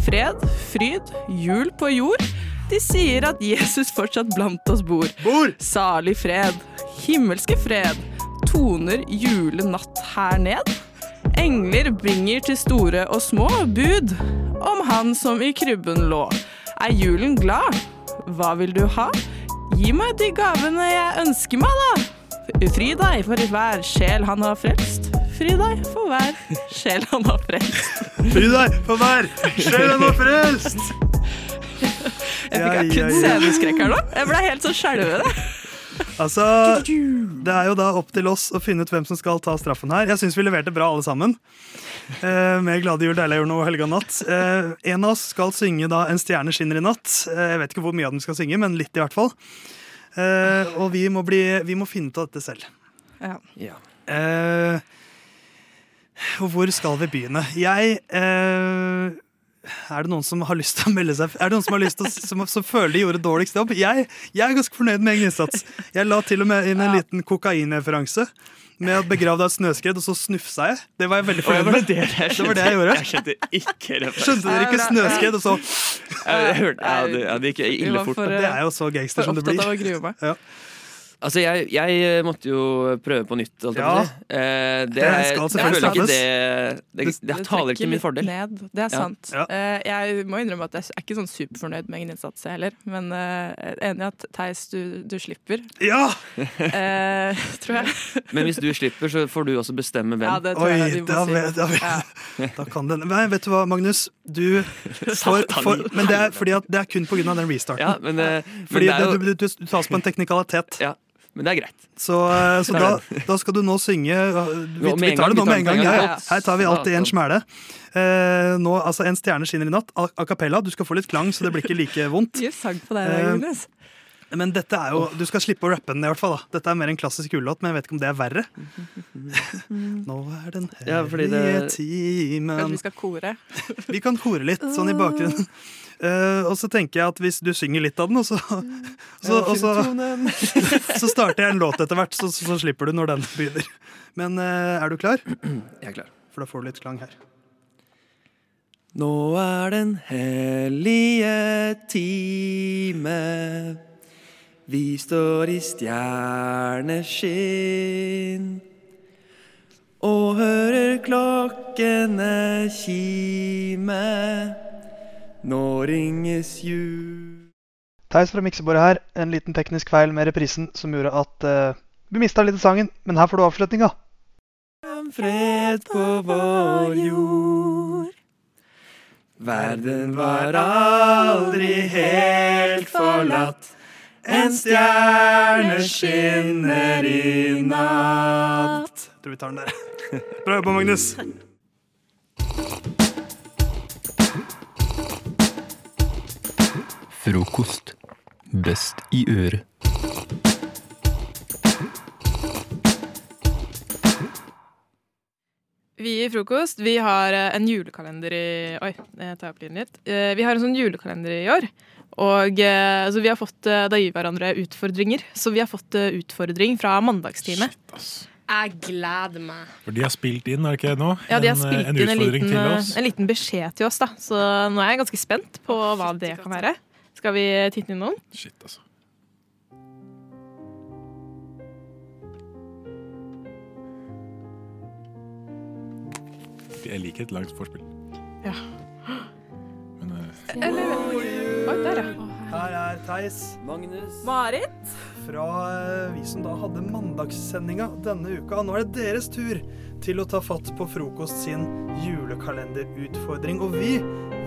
Fred, fryd, jul på jord. De sier at Jesus fortsatt blant oss bor. bor. Salig fred, himmelske fred. Toner julenatt her ned. Engler bringer til store og små bud om han som i krybben lå. Er julen glad? Hva vil du ha? Gi meg de gavene jeg ønsker meg, da. Fri deg for hver sjel han har frelst. Fri deg for hver sjel han har frelst. Fri deg for hver sjel han har frelst! Jeg fikk akutt sceneskrekk her nå. Jeg ble helt så skjelvende. Altså, det er jo da opp til oss å finne ut hvem som skal ta straffen her. Jeg syns vi leverte bra alle sammen. Eh, med Glade jul, deilig jul og helga natt. Eh, en av oss skal synge da En stjerne skinner i natt. Eh, jeg vet ikke hvor mye av den skal synge, men litt i hvert fall. Eh, og vi må, bli, vi må finne ut av dette selv. Ja. ja. og hvor skal vi begynne? Jeg eh, er det noen som har lyst til å melde seg Er det noen som har lyst til å, som, som føler de gjorde dårligst jobb? Jeg, jeg er ganske fornøyd med egen innsats. Jeg la til og med inn en liten kokainreferanse. Med å begrave deg i et snøskred, og så snufsa jeg. Det var jeg veldig fornøyd med. det var det jeg gjorde. Jeg skjønte ikke det Skjønte dere ikke snøskred, og så Jeg hørte, ja, det, ja, det gikk ille fort. Det er jo så gangster som det blir. Ja. Altså, jeg, jeg måtte jo prøve på nytt. jeg å Ja. Eh, det, Det skal jeg selvfølgelig føler ikke det Det, det, Det taler ikke til min fordel. Ned. Det er Ja. sant. Eh, jeg må innrømme at jeg er ikke sånn superfornøyd med egen innsats jeg heller, men eh, jeg enig i at Theis, du, du slipper. Ja! Eh, tror jeg. Men hvis du slipper, så får du også bestemme hvem. Ja, det tror jeg Oi, jeg da, vet, da, vet, da kan den Nei, vet du hva, Magnus? Du får, for, Men det er fordi at det er kun pga. den restarten. Ja, men, eh, men fordi det er jo- du, du, du, du tas på en teknikalitet. Ja, men det er greit. Så, eh, så da, da skal du nå synge uh, Vi, Nå vi tar gang, det nå med en gang. gang. Her tar vi alltid en smæle. Eh, nå, altså En stjerne skinner i natt, a, cappella. Du skal få litt klang, så det blir ikke like vondt. Deg, Eh, Men dette er jo, du skal slippe å rappe den, i hvert fall. da Dette er mer en klassisk julelåt, men jeg vet ikke om det er verre. Nå er den Ja, det- timen Kanskje vi skal kore? Vi kan kore litt, sånn i bakgrunnen. Eh, og så tenker jeg at hvis du synger litt av den, og så, så, og så, så starter jeg en låt etter hvert, så, så slipper du når den begynner. Men uh, er du klar? Jeg er klar. For da får du litt klang her. Nå er den hellige time. Vi står i stjerneskinn og hører klokkene kime. Nå ringes jul Theis fra miksebordet her. En liten teknisk feil med reprisen som gjorde at uh, vi mista litt i sangen, men her får du avslutninga. Fred på vår jord. Verden var aldri helt forlatt. En stjerne skinner i natt. Jeg tror vi tar den der. Bra jobba, Magnus. Frokost. Best i øret. Vi i Frokost vi har eh, en julekalender i Oi, jeg tar opp lyden litt. Eh, Vi har en sånn julekalender i år. Og altså, vi har fått Da gir vi hverandre utfordringer. Så vi har fått utfordring fra mandagstime. Jeg gleder meg. For de har spilt inn, er det ikke nå? Ja, de har en, spilt en inn en liten, til oss. en liten beskjed til oss, da. Så nå er jeg ganske spent på hva det kan være. Skal vi titte innom? Shit, altså. Jeg liker et langt forspill. Ja. Men uh... Eller Oi, der, ja. Her er Theis. Magnus. Marit. Fra eh, vi som da hadde mandagssendinga denne uka. Nå er det deres tur til å ta fatt på Frokost sin julekalenderutfordring. Og vi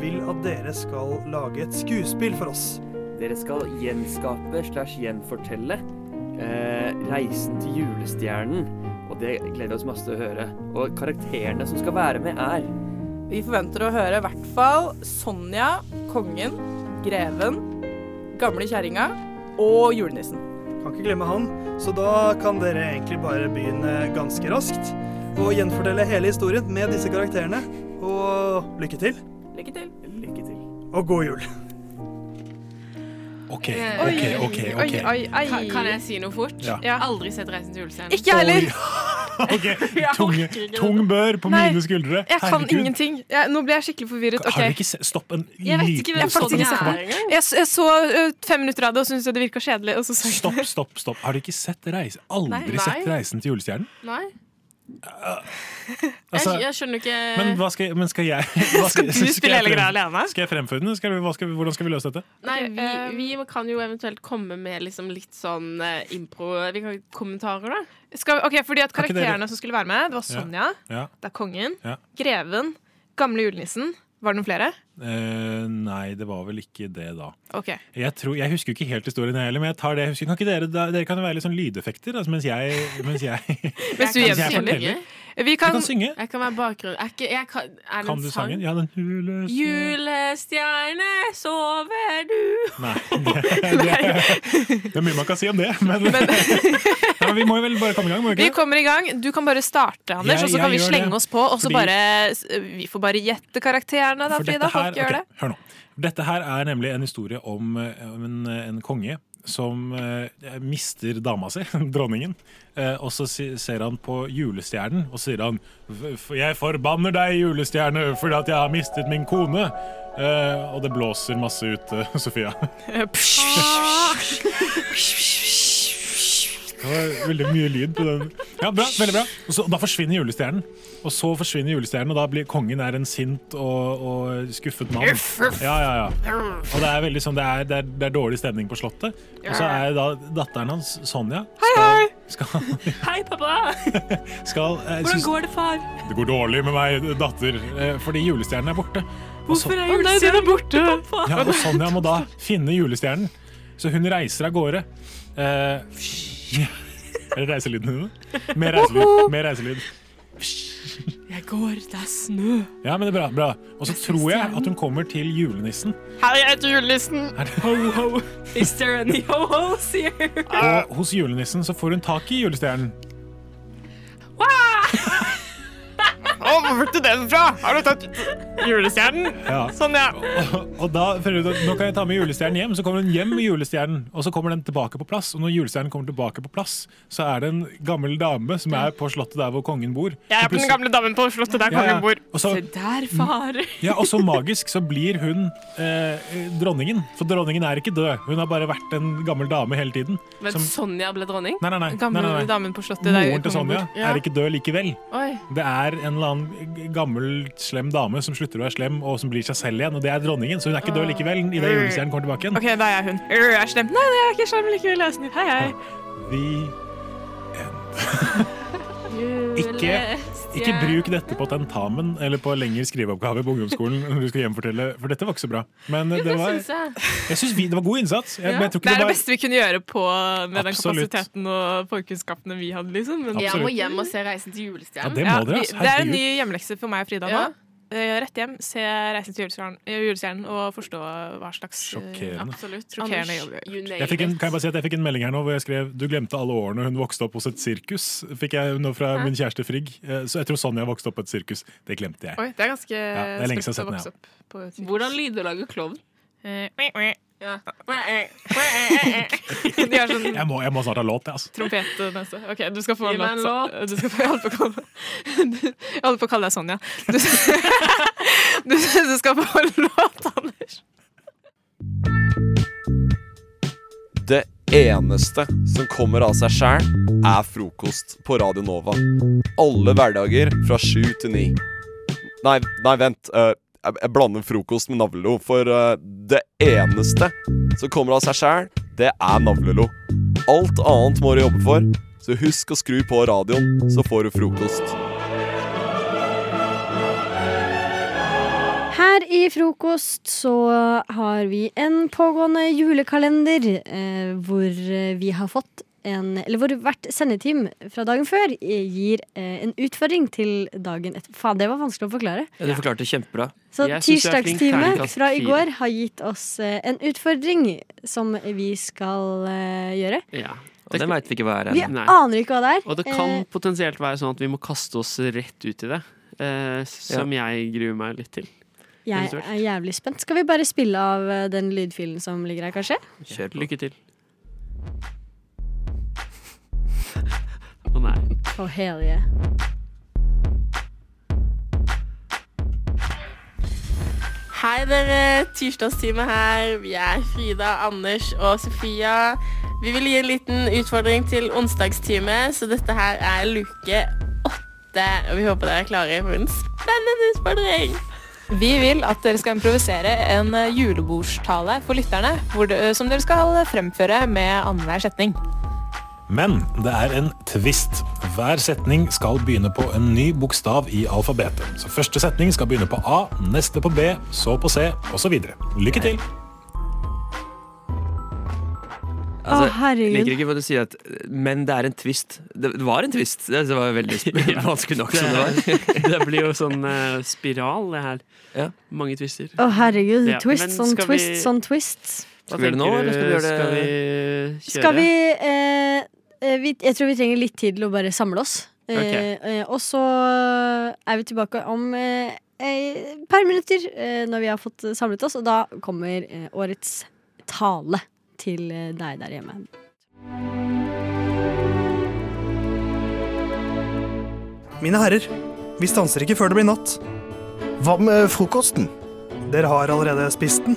vil at dere skal lage et skuespill for oss. Dere skal gjenskape slash gjenfortelle eh, reisen til julestjernen. Og det gleder vi oss masse til å høre. Og karakterene som skal være med, er Vi forventer å høre i hvert fall Sonja, kongen, greven, gamle kjerringa og julenissen. Kan ikke glemme han. Så da kan dere egentlig bare begynne ganske raskt. Og gjenfortelle hele historien med disse karakterene. Og lykke til. Lykke til. Lykke til. Og god jul. OK, OK, OK, OK. oi, oi, oi. Kan, kan jeg si noe fort? Ja. Jeg har aldri sett 'Reisen til julestjernen'. Ikke jeg heller. Ok, tung, tung bør på Nei, mine skuldre. Jeg kan Herregud. ingenting. Jeg, nå ble jeg skikkelig forvirret. Har du ikke se Stopp en Jeg vet ikke hvem er engang. Jeg, jeg så fem minutter av det og syntes det virka kjedelig. Så Stopp, stopp, stopp. Har du ikke sett reise, aldri Nei. sett Reisen til julestjernen? Nei. Altså, jeg, jeg skjønner ikke Men, hva skal, men skal jeg hva Skal du spille hele greia alene? Skal jeg fremføre den? Skal vi, hva skal vi, hvordan skal vi løse dette? Nei, vi, eh, vi kan jo eventuelt komme med liksom litt sånn eh, impro vi kan, Kommentarer, da. Skal, ok, fordi at Karakterene som skulle være med, det var Ja. Sonja, Ja. det er kongen, Ja. greven, gamle julenissen. Var det noen flere? Eh, nei, det var vel ikke det, da. Okay. Jeg, tror, jeg husker ikke helt historien, heller, men jeg tar det jeg husker. Kan ikke dere, dere kan jo være litt sånn lydeffekter altså, mens jeg, mens jeg, Mens jeg, mens jeg forteller. Vi kan, Du kan synge. Jeg kan være bakgrunn. Er, ikke, jeg kan, er Kan du sang? sangen? Ja, den julestjerne Julestjerne, sover du? Nei, det, det, det er mye man kan si om det, men, men ja, vi må jo vel bare komme i gang? Vi kommer i gang. Du kan bare starte, Anders, Jeg- og så kan vi slenge oss på. Og så bare Vi får bare gjette karakterene, da, Frida. Folk gjør det. Hør nå. Dette her er nemlig en historie om, eh, om en, en konge som eh, mister dama si, dronningen. Eh, og så si, ser han på julestjernen og sier han "F- f- Jeg forbanner deg, julestjerne, fordi at jeg har mistet min kone. Eh, og det blåser masse ute, Sofia. Det var veldig mye lyd på den. Ja, bra, veldig bra. Og så, da forsvinner julestjernen. Og så forsvinner julestjernen, og da blir kongen er en sint og, og skuffet mann. Uff, uff. Ja, ja, ja. Og det er veldig sånn, det er, det er, det er dårlig stemning på slottet. Og så er da datteren hans, Sonja Hei, hei! Skal, Hei, pappa! skal, eh, Hvordan går det, far? Det går dårlig med meg, datter, eh, fordi julestjernen er borte. Hvorfor er julestjernen borte, pappa? ja, og Sonja må da finne julestjernen. Så hun reiser av gårde. Eh, er det reiselyden din? Mer reiselyd. Mer reiselyd. Jeg går, det er snø. Ja, men det er bra. bra. Og så tror jeg at hun kommer til julenissen. Hei, jeg heter julenissen. Ho, ho. Is there any ho-hos here? Og hos julenissen så får hun tak i julestjernen. Å, hvor fikk du den fra? Har du tatt julestjernen? Ja. Sånn, ja. Og, og da finner ut nå kan jeg ta med julestjernen hjem. Så kommer hun hjem med julestjernen, og så kommer den tilbake på plass. Og når julestjernen kommer tilbake på plass, så er det en gammel dame som er på slottet der hvor kongen bor. Jeg er på den gamle damen på slottet der Ja, ja. kongen bor. Og så- Se der, far. Ja, og så magisk så blir hun eh, dronningen. For dronningen er ikke død. Hun har bare vært en gammel dame hele tiden. Men Som- Sonja ble dronning? Nei, nei, nei. Gamle nei, nei, nei. damen på slottet der Moren til kongen Sonja bor. Ja. er ikke død likevel. Oi. Det er en eller annen gammel, slem dame som slutter å være slem, og som blir seg selv igjen. Og det er dronningen, så hun er ikke død likevel idet julestjernen kommer tilbake igjen. OK, da er jeg hun. Jeg er slem. Nei, jeg er ikke slem likevel. Jeg er snill. Hei, hei. Ikke, ikke bruk dette på tentamen eller på lengre skriveoppgave på ungdomsskolen når du skal hjemfortelle, for dette var ikke så bra. Men Jo, det det var, synes jeg. jeg synes vi, det var god innsats. Jeg, Ja. men jeg tror Det er det var- beste vi kunne gjøre på med den kapasiteten og forkunnskapene vi hadde. liksom. Men Jeg må hjem og se 'Reisen til julestjernen'. Ja, det må dere, altså. det er en ny hjemlekse for meg og Frida Ja. nå. Eh, Rett hjem, se 'Reisen til julestjernen', eh, og forstå hva slags eh, Sjokkerende. Absolutt. Sjokkerende jobb. Jeg fikk, en, kan jeg bare si at jeg fikk en melding her nå hvor jeg skrev Du glemte alle årene hun vokste opp hos et sirkus. Fikk jeg nå fra Hæ? min kjæreste Frigg. Så jeg tror Sonja vokste opp på et sirkus. Det glemte jeg. Oi, det er ganske Ja, det er lenge siden jeg har sett den. Hvordan lydlager klovn? Eh, Ja. De har sånn Jeg må, jeg må snart ha låt, jeg, altså. trompetnese. OK, du skal få en låt. Så, Du skal få, jeg holder på å kalle Jeg på å kalle deg Sonja. Du, du, du skal få en låt, Anders. Det eneste som kommer av seg sjæl, er frokost på Radio Nova. Alle hverdager fra sju til ni. Nei, nei vent. eh, jeg, jeg blander frokost med navlelo. For uh, det eneste som kommer av seg sjæl, det er navlelo. Alt annet må du jobbe for. Så husk å skru på radioen, så får du frokost. Her i frokost så har vi en pågående julekalender eh, hvor vi har fått en Eller hvor hvert sendeteam fra dagen før eh, gir eh, en utfordring til dagen etter. Faen, det var vanskelig å forklare. Ja, du forklarte kjempebra. Så tirsdagsteamet fra i går har gitt oss eh, en utfordring som vi skal eh, gjøre. Ja. Og den veit vi ikke hva er Vi Nei. aner ikke hva det er. Og det kan potensielt være sånn at vi må kaste oss rett ut i det. Eh, som jeg gruer meg litt til. jeg er jævlig spent. Skal vi bare spille av den lydfilen som ligger her, kanskje? Kjør på. Lykke til. Oh, hell yeah. Hei dere, tirsdagstime her. Vi er Frida, Anders og Sofia. Vi vil gi en liten utfordring til onsdagstime, så dette her er luke åtte. Og vi håper dere er klare for en spennende utfordring. Vi vil at dere skal improvisere en eh, julebordstale for lytterne, hvor det, som dere skal fremføre med annenhver setning. Men det er en twist. Hver setning skal begynne på en ny bokstav i alfabetet. Så første setning skal begynne på A, neste på B, så på C, osv. Lykke til! Altså, Å, herregud. liker ikke hva du sier at Men det er en twist. Det, var en twist. Det var veldig vanskelig nok som det var. det blir jo sånn uh, spiral, det her. Mange twister. Å, herregud. Ja, twist sånn twist vi- sånn twist. Hva Skal vi gjøre det nå, eller skal vi gjøre det Skal vi kjøre? Skal vi eh, vi, jeg tror vi trenger litt tid til å bare samle oss. Okay. Eh, og så er vi tilbake om eh, et par minutter eh, når vi har fått samlet oss, og da kommer eh, årets tale til eh, deg der hjemme. Mine herrer, vi stanser ikke før det blir natt. Hva med frokosten? Dere har allerede spist den.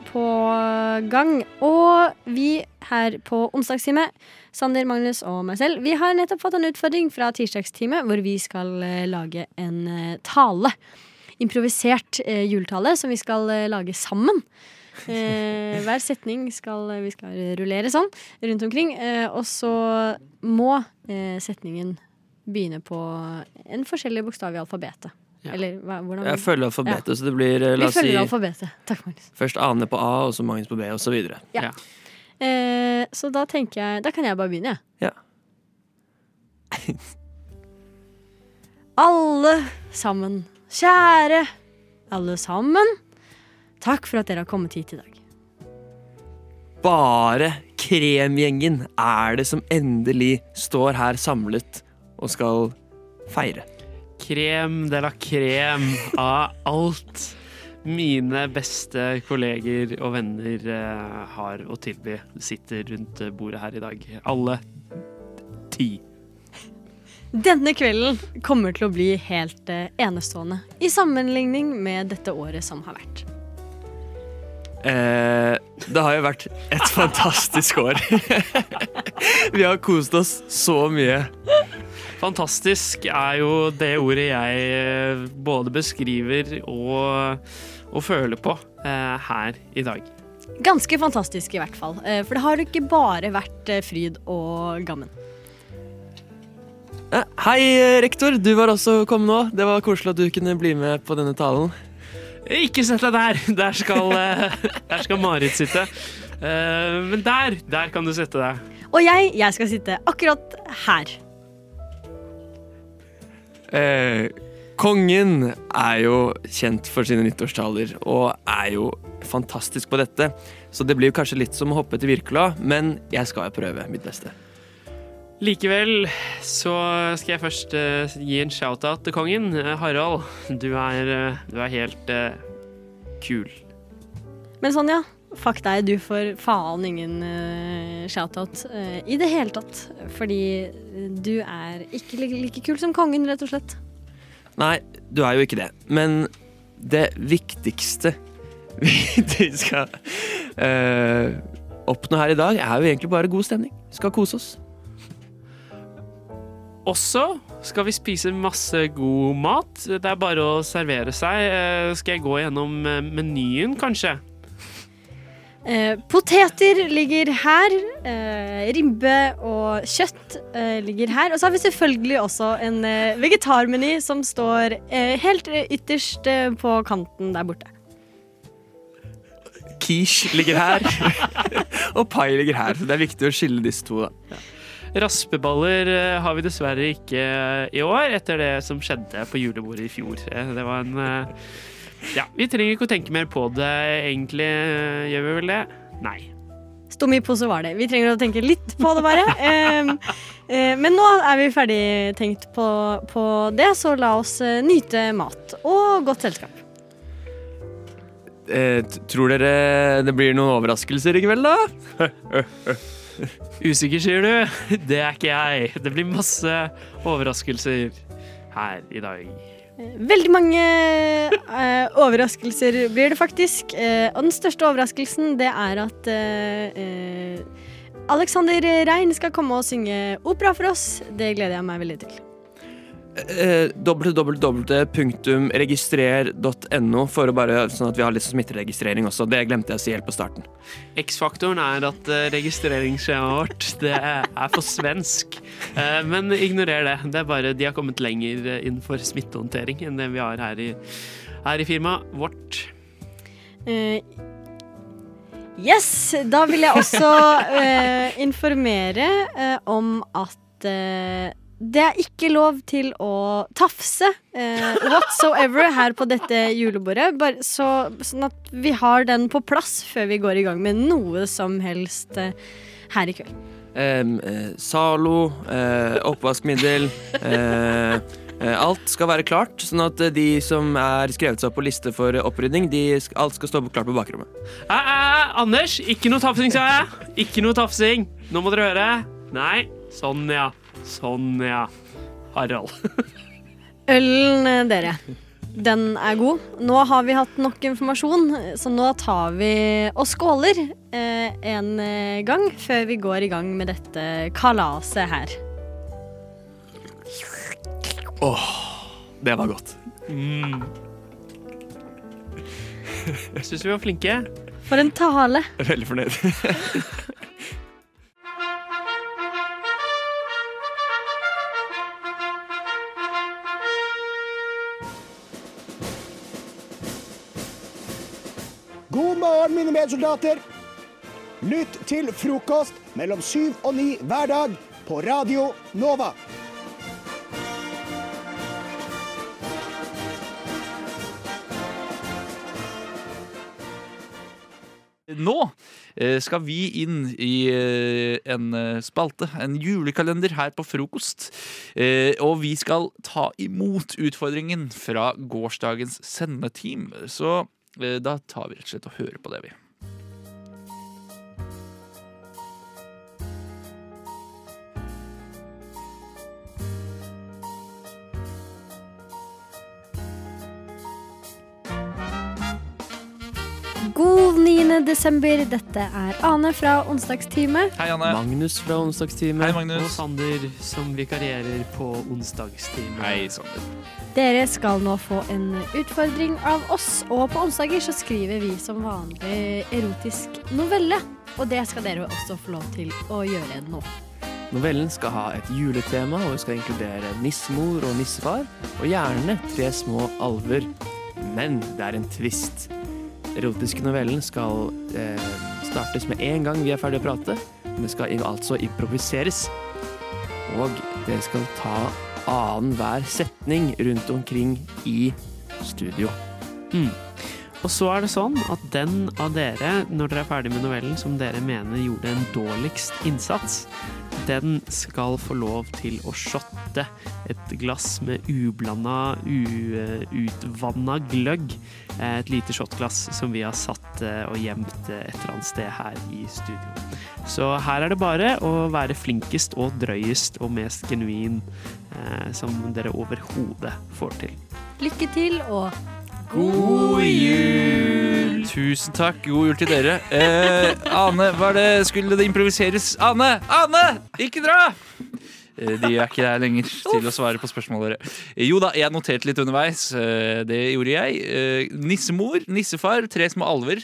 på gang. Og vi her på onsdagstime, Sander, Magnus og meg selv, vi har nettopp fått en utfordring fra tirsdagstime hvor vi skal eh, lage en eh, tale. Improvisert eh, juletale som vi skal lage sammen. Eh, hver setning skal vi skal rullere sånn rundt omkring. Eh, og så må eh, setningen begynne på en forskjellig bokstav i alfabetet. Ja. Eller hva, hvordan Jeg følger alfabetet, så det blir eh, Vi La oss følger si alfabetet. Takk, Magnus. først Ane på A, og så Magnus på B, og så videre. Ja. Eh, så da tenker jeg Da kan jeg bare begynne, jeg. Ja. alle sammen, kjære alle sammen, takk for at dere har kommet hit i dag. Bare Kremgjengen er det som endelig står her samlet og skal feire. Krem de la krem av alt mine beste kolleger og venner eh, har å tilby. Sitter rundt bordet her i dag. Alle ti. Denne kvelden kommer til å bli helt eh, enestående i sammenligning med dette året som har vært. Eh, det har jo vært et fantastisk år. Vi har kost oss så mye. Fantastisk er jo det ordet jeg eh, både beskriver og, og føler på eh, her i dag. Ganske fantastisk i hvert fall, eh, for det har jo ikke bare vært eh, fryd og gammen. Hei, rektor. Du var også kommet nå. Det var koselig at du kunne bli med på denne talen. Ikke sett deg der! Der skal, der skal Marit sitte. Eh, Men der, der kan du sette deg. Og jeg, jeg skal sitte akkurat her. Eh, kongen er jo kjent for sine nyttårstaler og er jo fantastisk på dette. Så det blir jo kanskje litt som å hoppe til Wirkola, men jeg skal jo prøve mitt beste. Likevel så skal jeg først uh, gi en shout-out til kongen. Uh, Harald, du er, uh, du er helt kul. Men Sonja, fuck deg, du får faen ingen uh, shoutout uh, i det hele tatt. Fordi du er ikke like, like kul som kongen, rett og slett. Nei, du er jo ikke det. Men det viktigste vi skal uh, oppnå her i dag, er jo egentlig bare god stemning. Vi skal kose oss. Også skal vi spise masse god mat. Det er bare å servere seg. Eh, Skal jeg gå gjennom eh, menyen, kanskje? Eh, poteter ligger her. Eh, ribbe og kjøtt eh, ligger her. Og så har vi selvfølgelig også en eh, vegetarmeny som står eh, helt ytterst eh, på kanten der borte. Quiche ligger her, og pai ligger her. Så det er viktig å skille disse to. da. Raspeballer eh, har vi dessverre ikke i år, etter det som skjedde på julebordet i fjor. Det var en eh, Ja, vi trenger ikke å tenke mer på det, egentlig. Gjør vi vel det? Nei. Stomipose var det. Vi trenger å tenke litt på det, bare. Eh, men nå er vi ferdig tenkt på, på det, så la oss eh, nyte mat og godt selskap. Eh, tror dere det blir noen overraskelser i kveld, da? Usikker, sier du? Det er ikke jeg. Det blir masse overraskelser her i dag. Veldig mange eh, overraskelser blir det faktisk. Eh, og den største overraskelsen det er at eh, eh, Alexander Rein skal komme og synge opera for oss. Det gleder jeg meg veldig til. Eh, www.registrer.no, for å bare, sånn at vi har litt smitteregistrering også. Det glemte jeg å si helt på starten. X-faktoren er at eh, registreringsskjemaet vårt det er for svensk. Eh, Men ignorer det. Det er bare De har kommet lenger eh, innenfor smittehåndtering enn det vi har her i, her i firmaet vårt. Eh, yes, da vil jeg også uh, informere uh, om at eh, det er ikke lov til å tafse eh, whatsoever her på dette julebordet. Bare så, sånn at vi har den på plass før vi går i gang med noe som helst eh, her i kveld. Um, eh, Zalo, eh, oppvaskmiddel eh, eh, Alt skal være klart, sånn at de som er skrevet seg opp på liste for opprydning, de, alt skal stå klart på bakrommet. Æ, æ, æ, Anders, ikke noe tafsing, sa jeg. Ikke noe tafsing. Nå må dere høre. Nei. Sånn, ja. Sånn, ja. Harald. Ølen, eh, dere. Den er god. Nå har vi hatt nok informasjon, så nå tar vi og skåler eh, en eh, gang før vi går i gang med dette kalaset her. Åh, det var godt. Mm. Jeg syns vi var flinke. For en tale. Veldig fornøyd. mine medsoldater. Lytt til frokost mellom syv og ni hver dag på Radio Nova. Nå eh, skal vi inn i eh, en eh, spalte, en julekalender her på frokost. Og vi skal ta imot utfordringen fra gårsdagens sendeteam. Så da tar vi rett og slett og hører på det, vi. God 9. desember. Dette er Ane fra Onsdagstime. Hei, Anne. Magnus fra Onsdagstime. Hei, Magnus. Og Sander, som vikarierer på onsdagstime. Hei, Sander. Dere skal nå få en utfordring av oss, og på onsdager så skriver vi som vanlig erotisk novelle. Og det skal dere også få lov til å gjøre nå. Novellen skal ha et juletema og skal inkludere nissemor og nissefar, og gjerne tre små alver. Men det er en twist. Erotiske novellen skal eh, startes med en gang vi er ferdige å prate. Men det skal altså improviseres. Og det skal ta annenhver setning rundt omkring i studio. Mm. Og så er det sånn at den av dere, når dere er ferdig med novellen, som dere mener gjorde en dårligst innsats, den skal få lov til å shotte et glass med ublanda, uutvanna gløgg. Eh, Et lite shotglass som vi har satt eh, og gjemt eh, et eller annet sted her i studio. Så her er det bare å være flinkest og drøyest og mest genuin eh, som dere overhodet får til. Lykke til og God jul! Tusen takk. God jul til dere. Eh, Ane, hva er det skulle det improviseres? Ane! Ane! Ikke dra! Eh, De er ikke der lenger til å svare på spørsmålet deres. Eh, Jo da, jeg noterte litt underveis. Eh, Det gjorde jeg. Nissemor, nissefar, tre små alver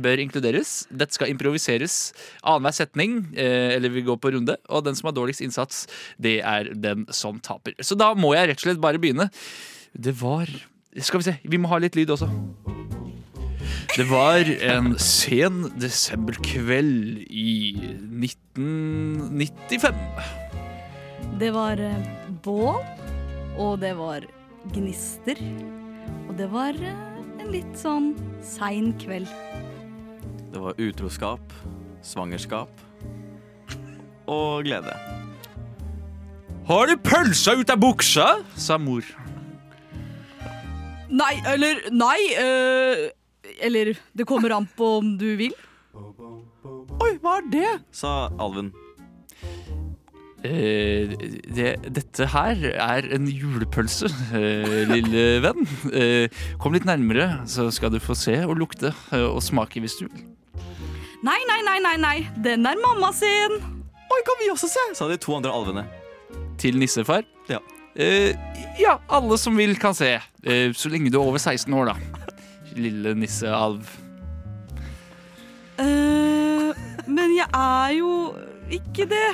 bør inkluderes. Dette skal improviseres annenhver setning, eller vi går på runde. Og den som har dårligst innsats, det er den som taper. Så da må jeg rett og slett bare begynne. Det var Skal vi se, vi må ha litt lyd også. Det var en sen desemberkveld i 1995. Det var eh, bål, og det var gnister. Og det var eh, en litt sånn sein kveld. Det var utroskap, svangerskap og glede. Har du pølsa ut av buksa? sa mor. Nei, eller Nei. eh, eller det kommer an på om du vil. Oi, hva er det? sa alven. Eh, det, dette her er en julepølse, eh, lille venn. Eh, kom litt nærmere, så skal du få se og lukte eh, og smake hvis du vil. Nei, nei, nei, nei, nei. Den er mamma sin. Oi, kan vi også se? sa de to andre alvene. Til nissefar? Ja. Eh, ja, alle som vil kan se. Eh, så lenge du er over 16 år, da. Lille nissealv. Uh, men jeg er jo ikke det.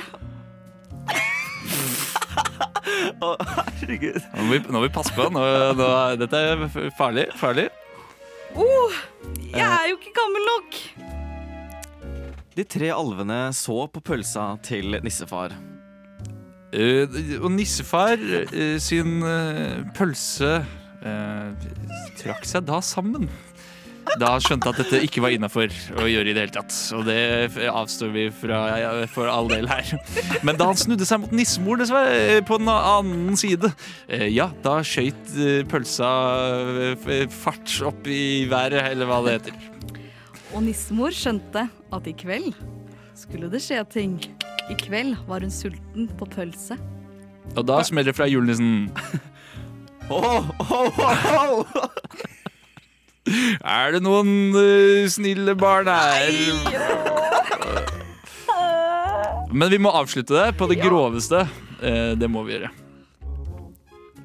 herregud. Nå må vi, nå må vi passe på. Nå, nå, dette er farlig. farlig. Oh, jeg er jo ikke gammel nok. De tre alvene så på pølsa til nissefar. Eh, og nissefar eh, sin eh, pølse trakk seg da sammen. Da han jeg at dette ikke var innafor å gjøre i det hele tatt. Og det avstår vi fra ja, for all del her. Men da han snudde seg mot nissemor dessverre, på den annen side, ja, da skøyt pølsa fart opp i været, eller hva det heter. Og nissemor skjønte at i kveld skulle det skje ting. I kveld var hun sulten på pølse. Og da smeller det fra julenissen. Er det noen uh, snille barn her? Men vi må avslutte det på det groveste. Uh, det må vi gjøre.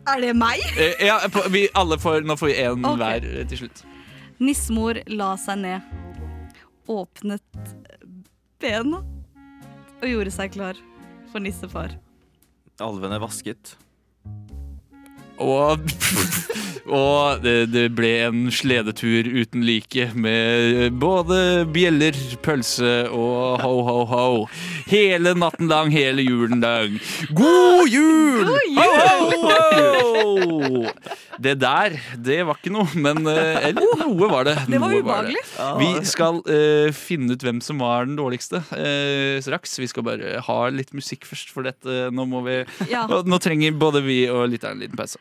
Er det meg? Uh, ja, på, vi alle får, nå får vi én okay. hver til slutt. Nissemor la seg ned, åpnet bena og gjorde seg klar for nissefar. Alvene vasket. Og, og det, det ble en sledetur uten like med både bjeller, pølse og ho, ho, ho. Hele natten lang, hele julen lang. God jul! God Ho, ho, ho! Det der, det var ikke noe, men eh, Eller noe var det. Det var ubehagelig. Vi skal uh, finne ut hvem som var den dårligste uh, straks. Vi skal bare ha litt musikk først, for dette nå må vi Ja. Nå trenger både vi og lytteren en liten pause.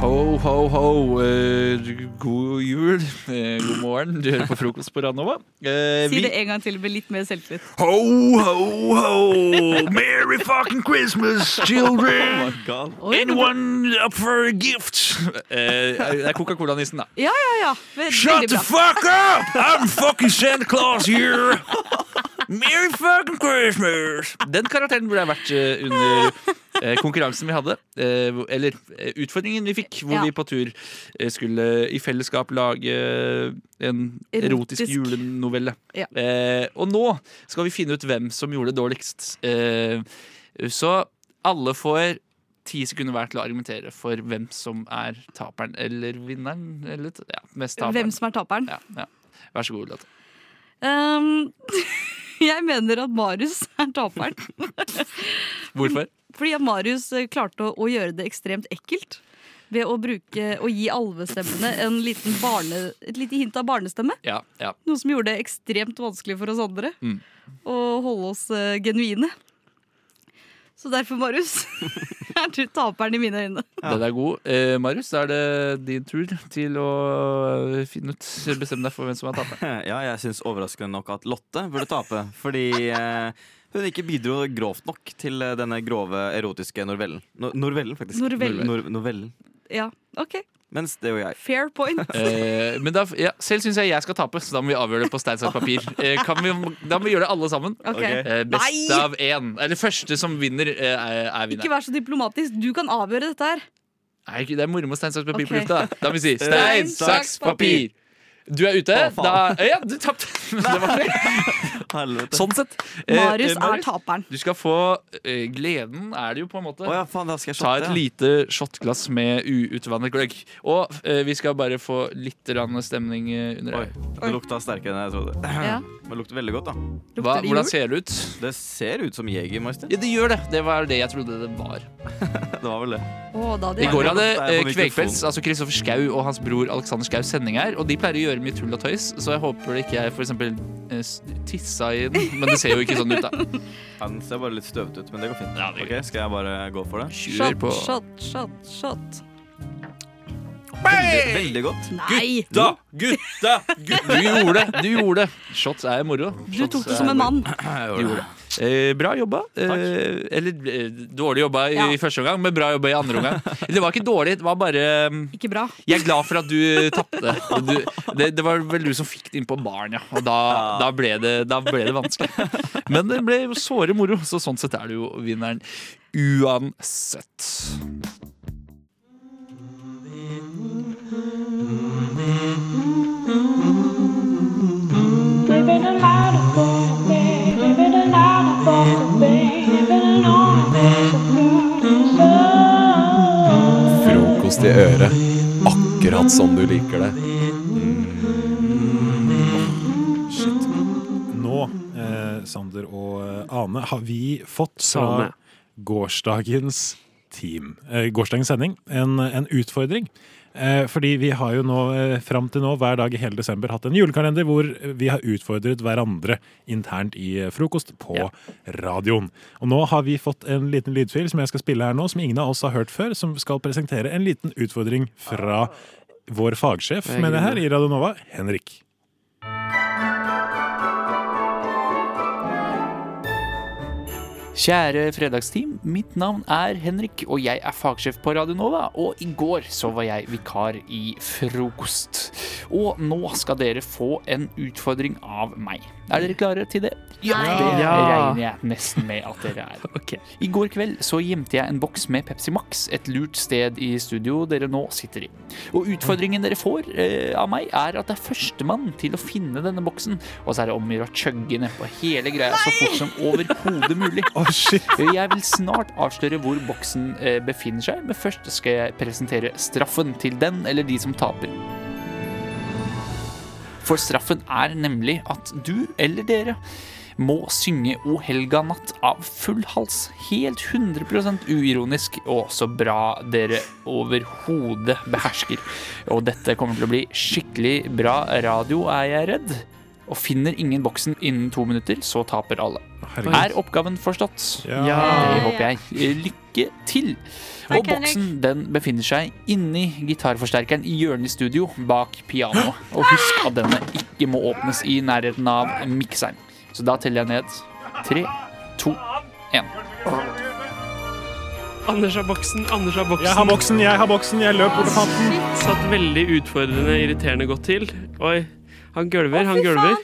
Ho, ho, ho. Eh, god jul. Eh, god morgen. Du hører på frokost på Radnova. Eh, Si vi- det en gang til med litt mer selvtillit. Ho, ho, ho. Merry fucking Christmas, children. Anyone up for a gift? Eh, det er Coca-Cola-nissen, da. Ja, ja, ja. Ve- Shut veldig the bra. fuck up! I'm fucking Santa Claus here! Merry fucking Christmas! Den karakteren burde jeg vært eh, under eh, konkurransen vi hadde. eh, eller eh, utfordringen vi fikk, hvor Ja. vi på tur skulle i fellesskap lage en erotisk, Erotisk. julenovelle. Ja. Eh, og nå skal vi finne ut hvem som gjorde det dårligst. Eh, så alle får ti sekunder hver til å argumentere for hvem som er taperen eller vinneren. Eller, ja, mest taperen. Hvem som er taperen? Ja, ja. Vær så god, Lotte. Um, jeg mener at Marius er taperen. Hvorfor? Fordi at Marius eh, klarte å, å gjøre det ekstremt ekkelt. Ved å bruke å gi alvestemmene en liten barne, et lite hint av barnestemme. Ja, ja. Noe som gjorde det ekstremt vanskelig for oss andre Mm. å holde oss uh, genuine. Så derfor, Marius, er du taperen i mine øyne. Den er god. Eh, Marius, da er det din tur til å eh, finne ut Bestemme deg for hvem som er taperen. Ja, jeg syns overraskende nok at Lotte burde tape. Fordi eh, hun ikke bidro grovt nok til eh, denne grove erotiske novellen. No novellen, faktisk. Novellen. Nor novellen. Ja, OK. Mens det gjør jeg. Fair point. Eh, men da, ja, selv syns jeg jeg skal tape, så da må vi avgjøre det på stein, saks, papir. Eh, kan vi, da må vi gjøre det alle sammen. Okay. Eh, best Nei! av én. Eller første som vinner, eh, er, er Ikke vær så diplomatisk. Du kan avgjøre dette her. Nei, det er moro med stein, saks, papir på lufta. Da må vi si Stein, saks, saks, papir. Du er ute. Å, da, ja, du tapte. Det. Sånn sett. Eh, Marius eh, er taperen. Du skal få eh, gleden, er det jo på en måte. Oh, ja, faen, da skal jeg Ta shotte, et ja. lite shotglass med uutvannet gløgg. Og eh, vi skal bare få litt stemning eh, under Oi, det lukta sterkere enn jeg trodde. Ja. Det lukter veldig godt, da. Hva, hvordan ser det ut? Det ser ut som Jegermeister. Ja, det gjør det. Det var det jeg trodde det var. Det var vel det. Oh, da det I går hadde er. Kvegfelds, altså Kristoffer Schou og hans bror Alexander Schou sending her. Og de pleier å gjøre mye tull og tøys, så jeg håper det ikke jeg for tissa i den. Men det ser jo ikke sånn ut, da. Ja, den ser bare litt støvete ut, men det går fint. Ja, det okay, Skal jeg bare gå for det? Kjør på. Shot, shot, shot. Veldig, veldig godt. Nei! Gutta! Gutta! gutta. Du gjorde det! Du gjorde det. Shots er moro. Du tok det som en mann. Du gjorde det. Eh, bra jobba. Eh, eller eh, dårlig jobba i Ja. første omgang, men bra jobba i andre omgang. Det var ikke dårlig, det var bare um, Ikke bra. Jeg er glad for at du tapte. Du- Det, det var vel du som fikk det inn på baren, ja. Og da, da, ble det, da ble det vanskelig. Men det ble såre moro, så sånn sett er du jo vinneren uansett. I øret. Akkurat som du liker det. Shit. Nå, eh, Sander og eh, Ane, har vi fått fra gårsdagens team, eh, gårsdagens sending, en, en utfordring. Eh, fordi vi har jo nå eh, fram til nå hver dag i hele desember hatt en julekalender hvor vi har utfordret hverandre internt i eh, frokost på radioen. Og nå har vi fått en liten lydfil som jeg skal spille her nå, som ingen av oss har hørt før, som skal presentere en liten utfordring fra vår fagsjef, med det her, i Radio Nova, Henrik. Kjære fredagsteam, mitt navn er Henrik, og jeg er fagsjef på Radio Nova. Og i går så var jeg vikar i frokost. Og nå skal dere få en utfordring av meg. Er dere klare til det? Ja, Nei. det regner jeg nesten med at dere er. I går kveld så gjemte jeg en boks med Pepsi Max et lurt sted i studio dere nå sitter i. Og utfordringen dere får eh, av meg, er at det er førstemann til å finne denne boksen. Og så er det om å gjøre å chugge nedpå hele greia så fort som overhodet mulig. Jeg vil snart avsløre hvor boksen eh, befinner seg, men først skal jeg presentere straffen til den eller de som taper. For straffen er nemlig at du eller dere må synge O helga natt av full hals. Helt 100% uironisk, og så bra dere overhodet behersker. Og dette kommer til å bli skikkelig bra radio, er jeg redd. Og finner ingen boksen innen to minutter, så taper alle. Herregud. Er oppgaven forstått? Ja. Det håper jeg. Lykke til! Og boksen den befinner seg inni gitarforsterkeren i hjørnet i studio bak pianoet. Og husk at denne ikke må åpnes i nærheten av mikseren. Så da teller jeg ned. Tre, to, én. Anders har boksen, Anders har boksen. Jeg har boksen, jeg har boksen, jeg løp bort fant den. Satt veldig utfordrende, irriterende godt til. Oi, han gølver, han gølver.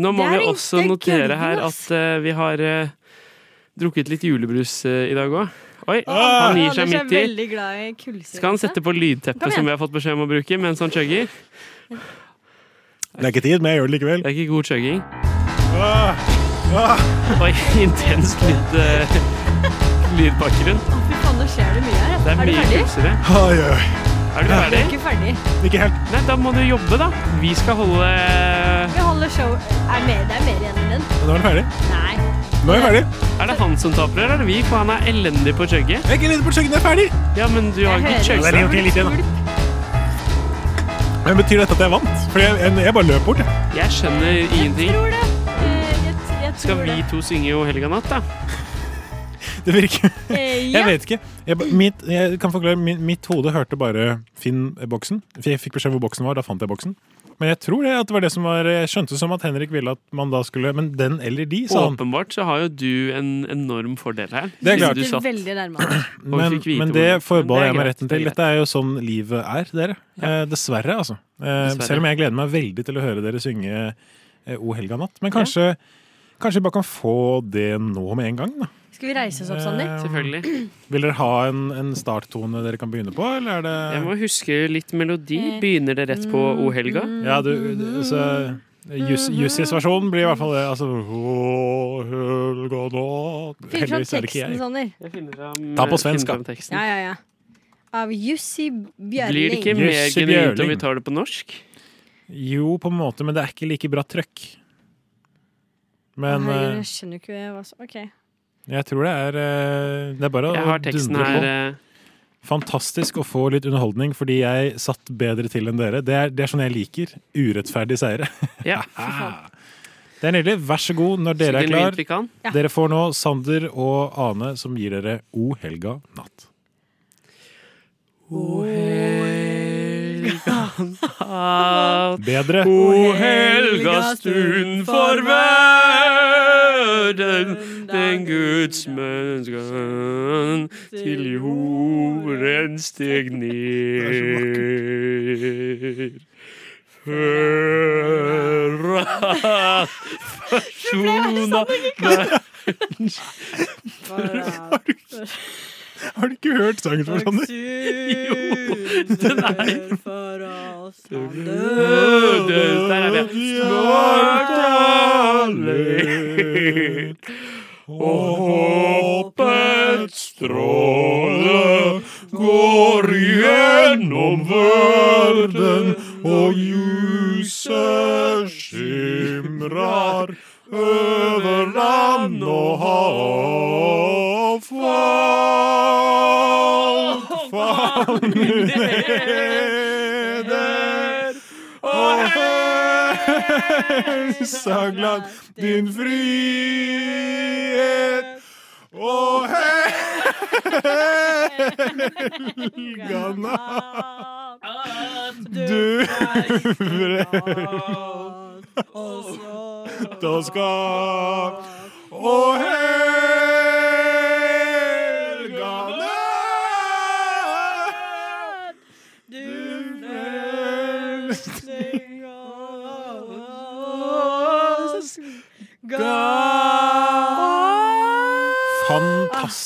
Nå må vi også notere her at uh, vi har uh, drukket litt julebrus uh, i dag òg. Oi, han gir seg midt i. i. Skal han sette på lydteppet som vi har fått beskjed om å bruke, mens han chugger? Det er ikke tid, men jeg gjør det likevel. Det er ikke god chugging. Ah, ah. Oi, intens lyd, uh, lydbakgrunn. Fy faen, nå skjer det mye her. Det er er mye kulsere. Oi, oi. Er du er ferdig? ikke ferdig. Ikke helt. Nei, da må du jobbe, da. Vi skal holde Vi holder show. Er mer, det er mer igjen enn den. Nå er den ferdig. Nei. Nå er jeg ferdig. Er det han som taper, eller er det vi? For han er elendig på chugget. Jeg er ikke elendig på å chugge, jeg er ferdig. Ja, men du har ikke chugget. Det er litt, igjen. Men betyr dette at jeg vant? For jeg, jeg, jeg bare løp bort, jeg. Jeg skjønner ingenting. Jeg Tror det. Eh, Jeg, Skal vi to synge O helga natt, da? Det virker Eh, Jeg vet ikke. Jeg, mitt, jeg kan forklare, mitt, mitt hode hørte bare 'finn boksen'. Jeg fikk beskjed hvor boksen var, da fant jeg boksen. Men jeg tror det at det var det som var Jeg skjønte som at Henrik ville at man da skulle Men den eller de, sa han. Åpenbart så har jo du en enorm fordel her. Det er klart. Du satt Veldig nærmere. Men, men det forbeholder jeg meg retten til. Dette er jo sånn livet er, dere. Eh, dessverre, altså. Eh, Dessverre. Selv om jeg gleder meg veldig til å høre dere synge eh, O helga natt. Men kanskje, kanskje vi bare kan få det nå med en gang, da. Skal vi reise oss opp, Sander? Eh, Selvfølgelig. Vil dere ha en, en starttone dere kan begynne på, eller er det Jeg må huske litt melodi. Eh, Begynner det rett på O helga? Ja, du, du så Jus- Jussis versjon blir i hvert fall det. Altså Å, helga nå Finn fram teksten, jeg. Sander. Ta på finner svensk, da. Ja, ja, ja. Av Jussi Bjørling. Blir det ikke mer genuint om vi tar det på norsk? Jo, på en måte, men det er ikke like bra trøkk. Men Å, eh, jeg skjønner ikke hva som OK. jeg tror det er eh, Det er bare å dundre på. Her, Fantastisk å få litt underholdning, fordi jeg satt bedre til enn dere. Det er, det er sånn jeg liker. Urettferdig seire. Ja. Det er nydelig. Vær så god når dere er klar. vi kan. Ja. Dere får nå Sander og Ane som gir dere O helga natt. O helga natt. Bedre. O helga stund for verden, den Guds mennesken til jorden steg ned. Før at forsona Har du ikke hørt sangen for Sander? Jo, den er for der er det. Snart alene. Og håpets du brøt og skal og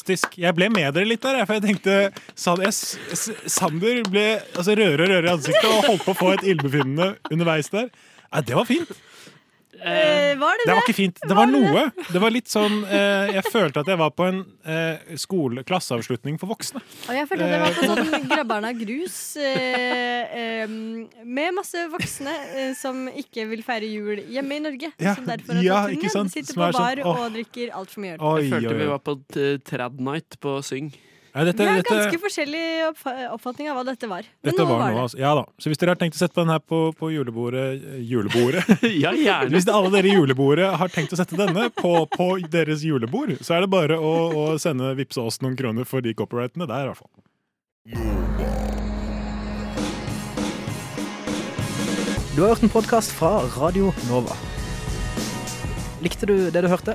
Fantastisk. Jeg ble med dere litt der, for jeg tenkte Sander ble altså, rødere og rødere i ansiktet og holdt på å få et illebefinnende underveis der. Ja, det var fint. Eh, var det Det var det? ikke fint. Det var noe. Det var litt sånn eh, Jeg følte at jeg var på en eh, skole, klasseavslutning for voksne. Og jeg følte at jeg var på sånn Grabbarna grus eh, eh, med masse voksne eh, som ikke vil feire jul hjemme i Norge. Ja, som derfor ja, ikke turen, sant? sitter på bar sånn, og drikker altfor mye øl. Jeg følte oi, vi var på Trad Night på Syng. Nei, dette, Vi har dette, ganske forskjellig oppfa- oppfatning av hva dette var. Men dette noe var var noe, det. altså. Ja da. Så hvis dere har tenkt å sette på den her på, på julebordet eh, Julebordet? Ja, gjerne. Hvis alle dere i julebordet har tenkt å sette denne på, på deres julebord, så er det bare å, å sende vippse oss noen kroner for de copyrightene der, i hvert fall. Du har hørt en podkast fra Radio Nova. Likte du det du hørte?